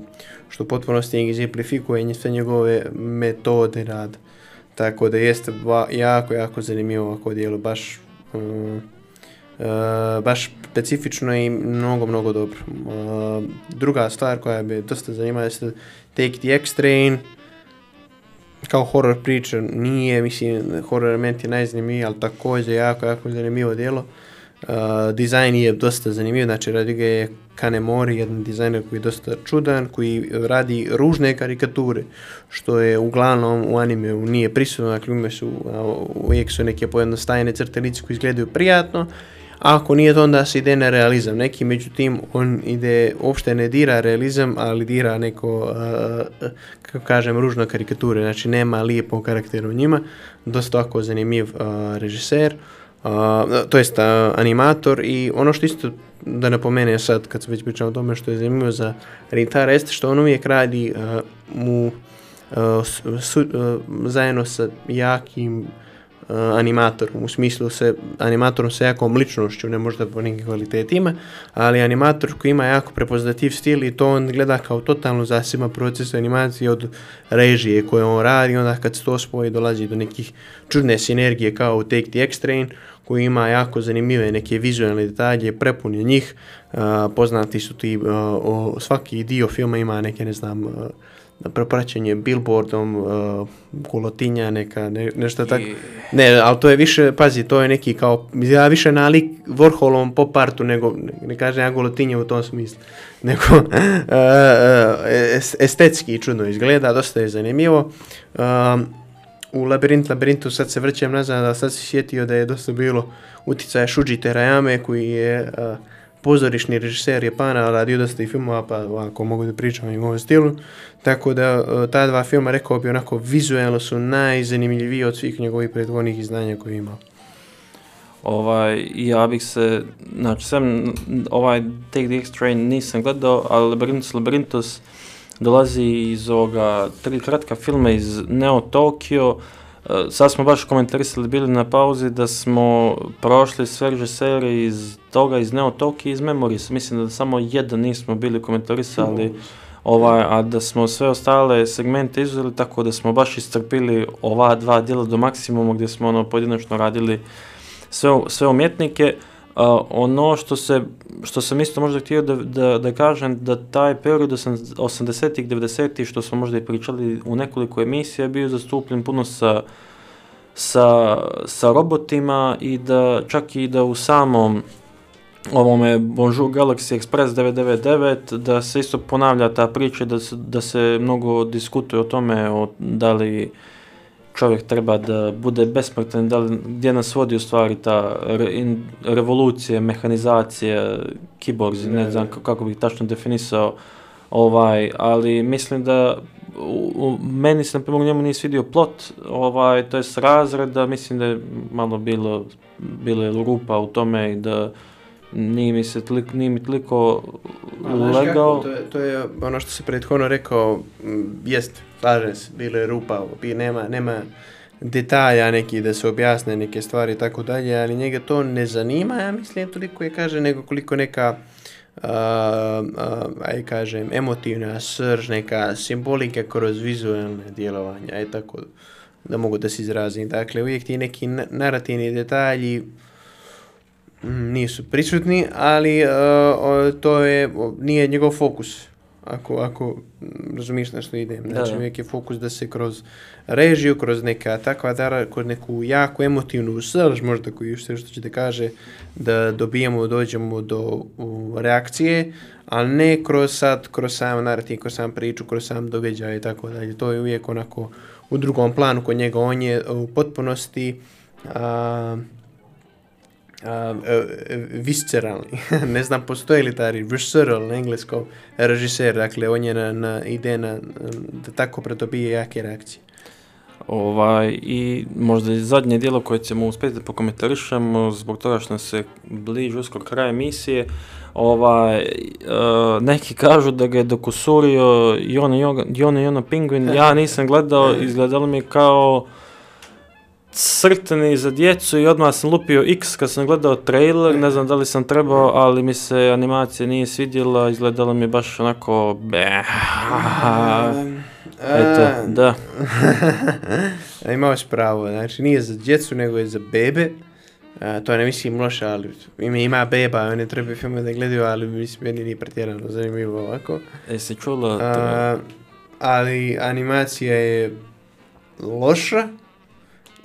što u potpunosti egzemplifikuje sve njegove metode rada. Tako da jeste ba, jako, jako zanimljivo ovako dijelo, baš um, Uh, baš specifično i mnogo, mnogo dobro. Uh, druga stvar koja bi dosta zanimala jeste Take the X-Train, kao horror priča nije, mislim, horror element je najzanimljiviji, ali također jako, jako zanimljivo djelo. Uh, Eh, dizajn je dosta zanimljiv, znači radi ga je Kanemori, jedan dizajner koji je dosta čudan, koji radi ružne karikature, što je uglavnom u animeu nije prisutno, dakle ume su, uvijek su neke pojednostavljene crte lice koji izgledaju prijatno, a ako nije to onda se ide na realizam. Neki međutim on ide, uopšte ne dira realizam, ali dira neko, uh, kako kažem, ružno karikature, znači nema lijepog karaktera u njima, dosta ako zanimljiv uh, režiser, uh, to jest uh, animator i ono što isto da napomenem sad kad se već pričamo o tome što je zanimljivo za Rintara jeste što on uvijek radi uh, mu uh, su, uh, zajedno sa jakim Eh, uh, animatorom, u smislu se animatorom sa jakom ličnošću, ne možda po nekim kvalitetima, ali animator koji ima jako prepoznativ stil i to on gleda kao totalno zasima proces animacije od režije koje on radi, onda kad se to spoji dolazi do nekih čudne sinergije kao u Take the X-Train, koji ima jako zanimljive neke vizualne detalje, prepun je njih, uh, poznati su ti, uh, o, svaki dio filma ima neke, ne znam, uh, propraćenje billboardom, uh, gulotinja, neka, ne, nešto tako. Ne, ali to je više, pazi, to je neki kao, ja više nalik Warholom pop artu, nego, ne kažem ja gulotinje u tom smislu, nego uh, uh, es- estetski čudno izgleda, dosta je zanimljivo. Um, u Labirint, Labirintu sad se vrćem nazad, a sad se sjetio da je dosta bilo uticaja Shuji Terayame, koji je uh, pozorišni režiser Japana, radio dosta i filmova, pa ako mogu da pričam i u ovom stilu. Tako da e, ta dva filma, rekao bi onako, vizualno su najzanimljiviji od svih njegovih prethodnih izdanja koje je imao. Ovaj, ja bih se, znači sam ovaj Take the X-Train nisam gledao, ali Labyrinthos Labyrinthos dolazi iz ovoga tri kratka filma iz Neo Tokyo. Sad smo baš komentarisali bili na pauzi da smo prošli sve režisere iz toga, iz Neo Tokyo i iz Memories. Mislim da samo jedan nismo bili komentarisali, ovaj, a da smo sve ostale segmente izuzeli, tako da smo baš iscrpili ova dva dijela do maksimuma gdje smo ono pojedinačno radili sve, sve umjetnike. A, ono što se što sam isto možda htio da, da, da kažem da taj period 80-ih, 90-ih što smo možda i pričali u nekoliko emisija bio zastupljen puno sa, sa, sa robotima i da čak i da u samom ovome Bonjour Galaxy Express 999 da se isto ponavlja ta priča da se, da se mnogo diskutuje o tome o da li čovjek treba da bude besmrtan, da li, gdje nas vodi u stvari ta re, in, revolucija, mehanizacija, kiborzi, ne, ne znam kako bih tačno definisao, ovaj, ali mislim da u, u, meni se na primjer njemu nije svidio plot, ovaj, to je razreda, mislim da je malo bilo, bilo je rupa u tome i da nije mi se toliko, nije mi toliko legao. To je, to je ono što se prethodno rekao, jest, slažem se, bilo je rupa, nema, nema detalja neki da se objasne neke stvari i tako dalje, ali njega to ne zanima, ja mislim, toliko je kaže, nego koliko neka uh, uh, aj kažem, emotivna srž, neka simbolika kroz vizualne djelovanja, je tako da mogu da se izrazim. Dakle, uvijek ti neki narativni detalji nisu prisutni, ali uh, to je, nije njegov fokus ako, ako razumiješ na što idem. Znači, da, uvijek je fokus da se kroz režiju, kroz neka takva dara, kroz neku jako emotivnu srž, možda koju što, što će da kaže, da dobijemo, dođemo do u, reakcije, ali ne kroz sad, kroz sam narativ, kroz sam priču, kroz sam događaj i tako dalje. To je uvijek onako u drugom planu kod njega. On je u potpunosti a, uh, visceralni. ne znam, postoji li taj visceral na engleskom režiser, dakle, on je na, na ide na, da tako pretobije jake reakcije. Ovaj, I možda i zadnje dijelo koje ćemo uspjeti da pokomentarišemo zbog toga što se bliži uskoro kraj emisije, ovaj, uh, neki kažu da ga je dokusurio Jona Jona Jona Penguin, ja nisam gledao, izgledalo mi kao crtani za djecu i odmah sam lupio X kad sam gledao trailer, ne znam da li sam trebao, ali mi se animacija nije svidjela, izgledalo mi baš onako... Eto, da. Imao si pravo, znači nije za djecu, nego je za bebe. A, to ne mislim loše, ali ima, ima beba, one treba filme da gledaju, ali mislim, meni nije pretjerano zanimljivo ovako. E, se čula? A, ali animacija je loša,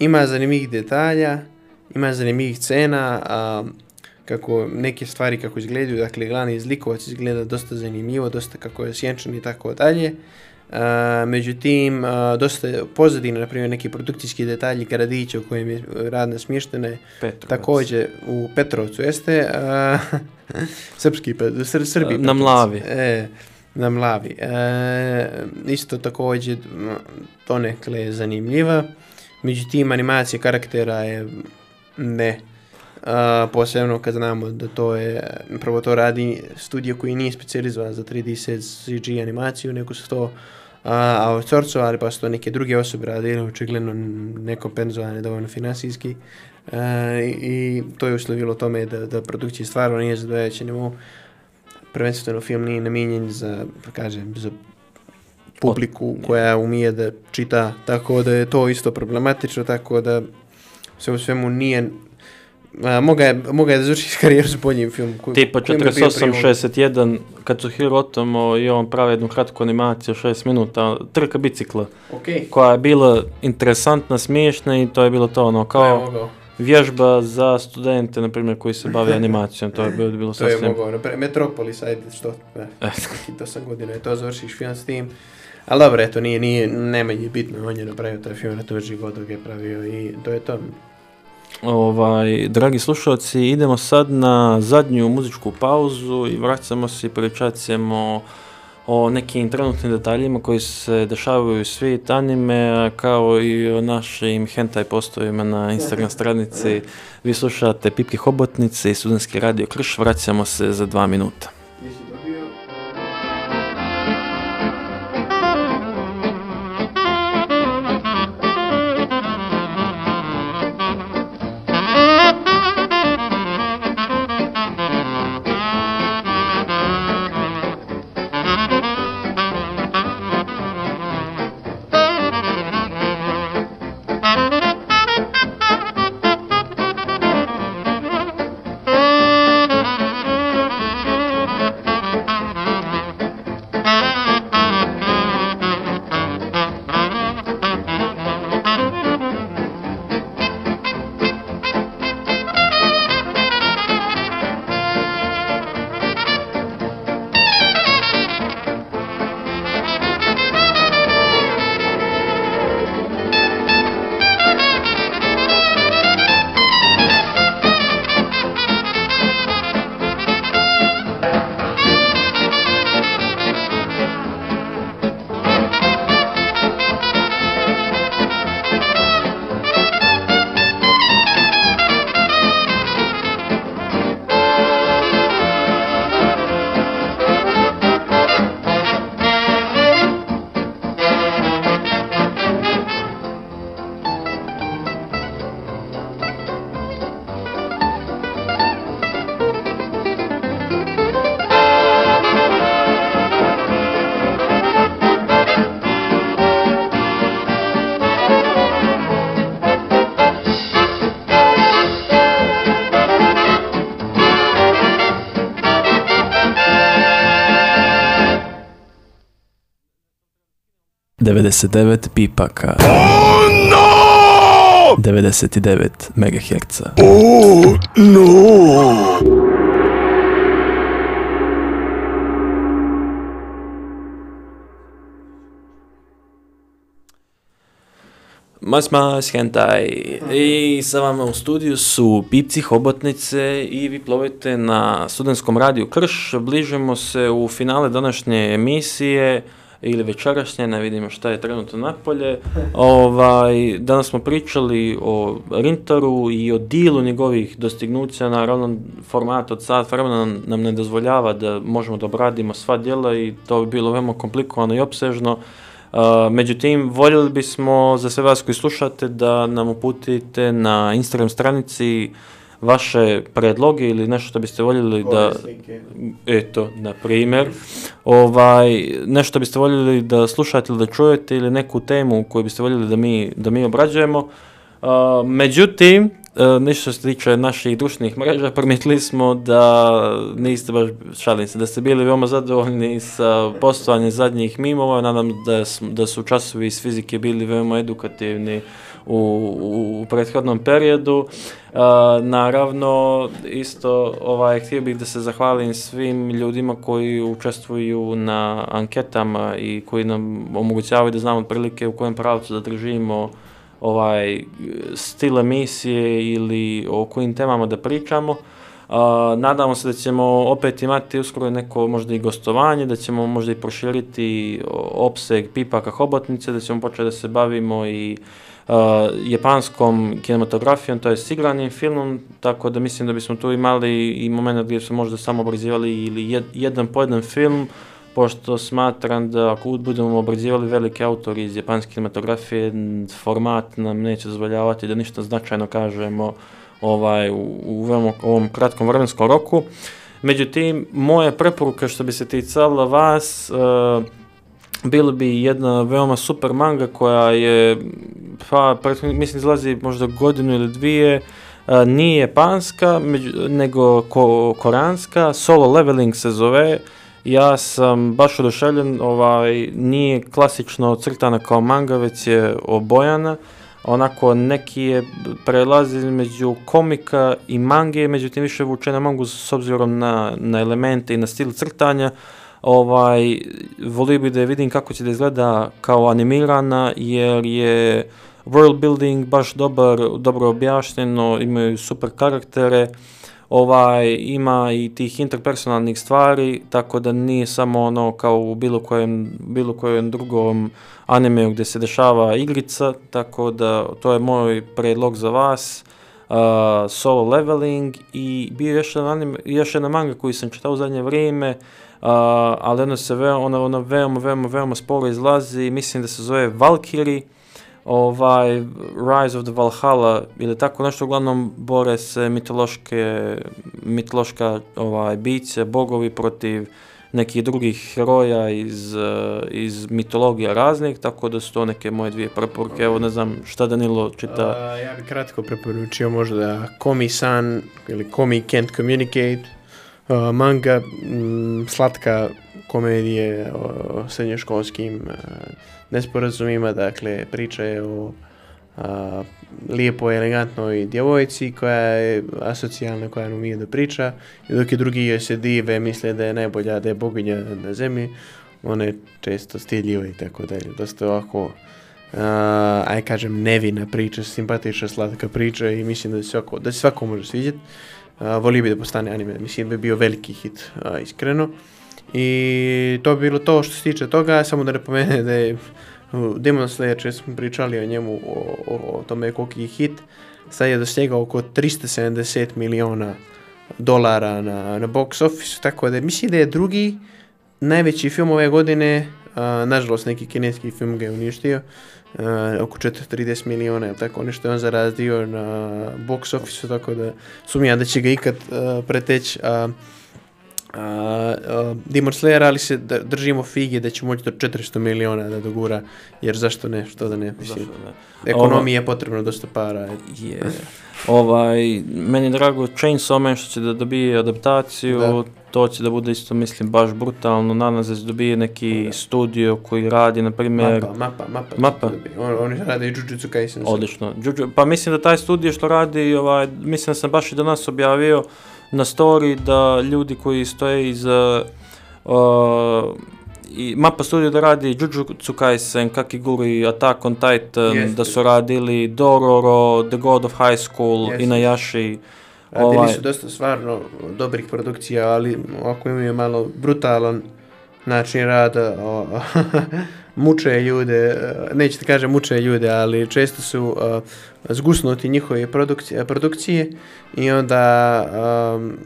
ima zanimljivih detalja, ima zanimljivih scena, a, kako neke stvari kako izgledaju, dakle glavni izlikovac izgleda dosta zanimljivo, dosta kako je sjenčan i tako dalje. Uh, međutim, uh, dosta pozadine, na primjer, neki produkcijski detalji Karadića u kojem je radna smještene, također u Petrovcu jeste, uh, srpski, sr, srbi. Na mlavi. E, na mlavi. E, isto također to nekle zanimljiva. Međutim, animacija karaktera je ne. Uh, posebno kad znamo da to je, prvo to radi studio koji nije specializovan za 3D CG animaciju, nego su to uh, outsourcovali, pa su to neke druge osobe radili, očigledno nekompenzovane dovoljno finansijski. Uh, i, to je uslovilo tome da, da produkcija stvarno nije zadovoljajuća nivou. Prvenstveno film nije namijenjen za, pa kažem, za publiku koja umije da čita, tako da je to isto problematično, tako da sve u svemu nije A, moga, je, moga je da završi karijeru s boljim film. Ko, Tipa 48-61, kad su Hirotomo i on pravi jednu kratku animaciju, 6 minuta, trka bicikla, okay. koja je bila interesantna, smiješna i to je bilo to ono, kao vježba za studente, na primjer, koji se bave animacijom, to je bilo, bilo sasvim... To je mogao, Metropolis, ajde, što, eh, to sam godina, to završiš film s tim. Ali dobro, eto, nije, nije, nema je bitno, on je napravio taj film, na to život dok je pravio i to je to. Ovaj, dragi slušalci, idemo sad na zadnju muzičku pauzu i vraćamo se i pričat ćemo o nekim trenutnim detaljima koji se dešavaju u svijet anime, kao i o našim hentai postovima na Instagram stranici. Vi slušate Pipke Hobotnice i Studenski radio Krš, vraćamo se za dva minuta. 99 pipaka. Oh no! 99 MHz. Oh no! Mas mas hentai. I sa vama u studiju su Pipci Hobotnice i vi plovite na studentskom radiju Krš. Bližemo se u finale današnje emisije ili večerašnje, ne vidimo šta je trenutno napolje. Ovaj, danas smo pričali o Rintaru i o dilu njegovih dostignuća, naravno format od sat vremena nam, ne dozvoljava da možemo da obradimo sva djela i to bi bilo veoma komplikovano i obsežno. Uh, međutim, voljeli bismo za sve vas koji slušate da nam uputite na Instagram stranici vaše predloge ili nešto što biste voljeli da... Eto, na primjer. Ovaj, nešto biste voljeli da slušate ili da čujete ili neku temu koju biste voljeli da mi, da mi obrađujemo. Uh, međutim, Uh, nešto što se tiče naših društvenih mreža, primijetili smo da niste baš, šalim se, da ste bili veoma zadovoljni sa postovanjem zadnjih mimova, nadam da, da su časovi iz fizike bili veoma edukativni u, u, u prethodnom periodu. Uh, naravno, isto ovaj, htio bih da se zahvalim svim ljudima koji učestvuju na anketama i koji nam omogućavaju da znamo otprilike u kojem pravcu da držimo ovaj stil emisije ili o kojim temama da pričamo. Uh, nadamo se da ćemo opet imati uskoro neko možda i gostovanje, da ćemo možda i proširiti opseg pipaka hobotnice, da ćemo početi da se bavimo i uh, uh, japanskom kinematografijom, to je sigranim filmom, tako da mislim da bismo tu imali i moment gdje smo možda samo obrazivali ili jed, jedan po jedan film, pošto smatram da ako budemo obrazivali velike autori iz japanske kinematografije, format nam neće dozvoljavati da ništa značajno kažemo ovaj, u, u veoma, ovom kratkom vremenskom roku. Međutim, moje preporuka što bi se ticala vas, uh, bilo bi jedna veoma super manga koja je, pa, mislim, izlazi možda godinu ili dvije, a, nije japanska, među, nego ko, koranska, solo leveling se zove, Ja sam baš oduševljen, ovaj, nije klasično crtana kao manga, već je obojana. Onako, neki je prelazi među komika i mange, međutim više vuče na mangu s obzirom na, na elemente i na stil crtanja. Ovaj, volio bih da je vidim kako će da izgleda kao animirana, jer je world building baš dobar, dobro objašnjeno, imaju super karaktere ovaj ima i tih interpersonalnih stvari, tako da nije samo ono kao u bilo kojem, bilo kojem drugom animeu gdje se dešava igrica, tako da to je moj predlog za vas. Uh, solo leveling i bio još jedan anime, još jedna manga koji sam čitao u zadnje vrijeme, ali ona se veoma, ona, ona veoma, veoma, veoma sporo izlazi, mislim da se zove Valkyrie, ovaj Rise of the Valhalla ili tako nešto uglavnom bore se mitološke mitološka ovaj biće bogovi protiv nekih drugih heroja iz, e, iz mitologija raznih, tako da su to neke moje dvije preporuke. Evo, ne znam šta Danilo čita. Uh, ja bih kratko preporučio možda Komi-san ili Komi Can't Communicate, uh, manga, m, slatka komedije o srednjoškolskim uh, nesporazumima, dakle priča je o uh, a, lijepo elegantnoj djevojci koja je asocijalna, koja ne umije da priča i dok je drugi joj se dive, misle da je najbolja, da je boginja na zemlji, ona je često stiljiva i tako dalje, dosta ovako uh, aj kažem nevina priča, simpatična, slatka priča i mislim da se svako, da se svako može svidjeti. Volio bi da postane anime, mislim da bi bio veliki hit, uh, iskreno. I to bi bilo to što se tiče toga, samo da napomene da je Demon Slayer, če smo pričali o njemu, o, o, o tome koliki je hit, sad je dostegao oko 370 miliona dolara na, na box office, tako da mislim da je drugi najveći film ove godine, a, nažalost neki kineski film ga je uništio, a, oko 430 miliona, ili tako nešto je on zarazdio na box office, tako da sumnjam da će ga ikad preteći. Uh, Demon Slayer, ali se držimo fige da će moći do 400 miliona da dogura, jer zašto ne, što da ne, mislim, ne? ekonomija je potrebno dosta para. Je. Ovaj, meni je drago Chainsaw Man što će da dobije adaptaciju, da. To će da bude isto, mislim, baš brutalno. Nadam se da dobije neki studio koji radi, na primjer... Mapa, mapa, mapa. Mapa. On, oni rade i Jujutsu Kaisen. Odlično. Juju- Pa mislim da taj studio što radi, ovaj, mislim da sam baš i danas objavio na story da ljudi koji stoje iza uh, i Mapa Studio da radi Jujutsu Kaisen, Kakiguri, Attack on Titan, Jeste. da su radili Dororo, The God of High School, Jeste. Inuyasha. Radili Ovaj, su dosta stvarno dobrih produkcija, ali ako imaju malo brutalan način rada, o, muče ljude, e, neću ti kažem muče ljude, ali često su uh, zgusnuti njihove produkcije, produkcije i onda um,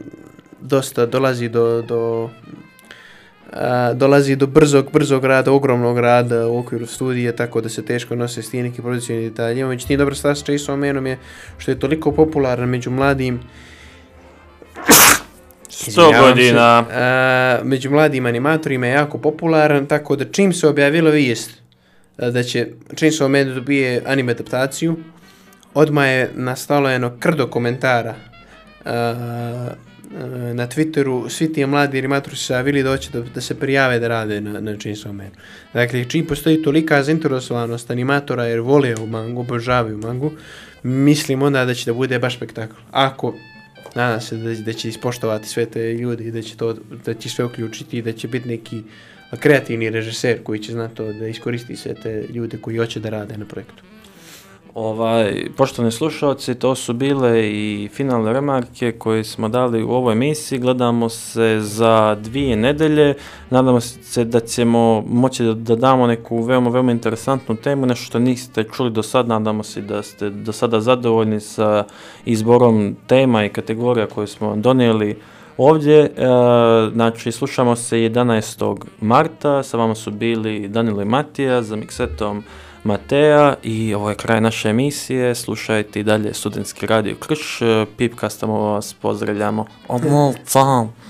dosta dolazi do, do a, dolazi do brzog, brzog rada, ogromnog rada u okviru studije, tako da se teško nose s tim nekim producijnim detaljima. Međutim, dobra stvar s Chainsaw Manom je što je toliko popularan među mladim 100 Izvinjavam se. godina. A, među mladim animatorima je jako popularan, tako da čim se objavila vijest a, da će Chainsaw Man da dobije anime adaptaciju, odmah je nastalo jedno krdo komentara a, na Twitteru, svi ti mladi animatori se javili da hoće da, da se prijave da rade na, na Chainsaw Man. Dakle, čim postoji tolika zainteresovanost animatora jer vole u mangu, obožavaju mangu, mislim onda da će da bude baš spektakl. Ako nadam se da, da će ispoštovati sve te ljude i da će to da će sve uključiti i da će biti neki kreativni režiser koji će znati to da iskoristi sve te ljude koji hoće da rade na projektu. Ovaj, poštovni slušalci, to su bile i finalne remarke koje smo dali u ovoj emisiji. Gledamo se za dvije nedelje. Nadamo se da ćemo moći da, da damo neku veoma, veoma interesantnu temu, nešto što niste čuli do sad. Nadamo se da ste do sada zadovoljni sa izborom tema i kategorija koje smo donijeli ovdje. E, znači, slušamo se 11. marta. Sa vama su bili Danilo i Matija za miksetom Mateja i ovo je kraj naše emisije. Slušajte i dalje Studentski radio Krš. Pipkastamo vas pozdravljamo. Omol, fam!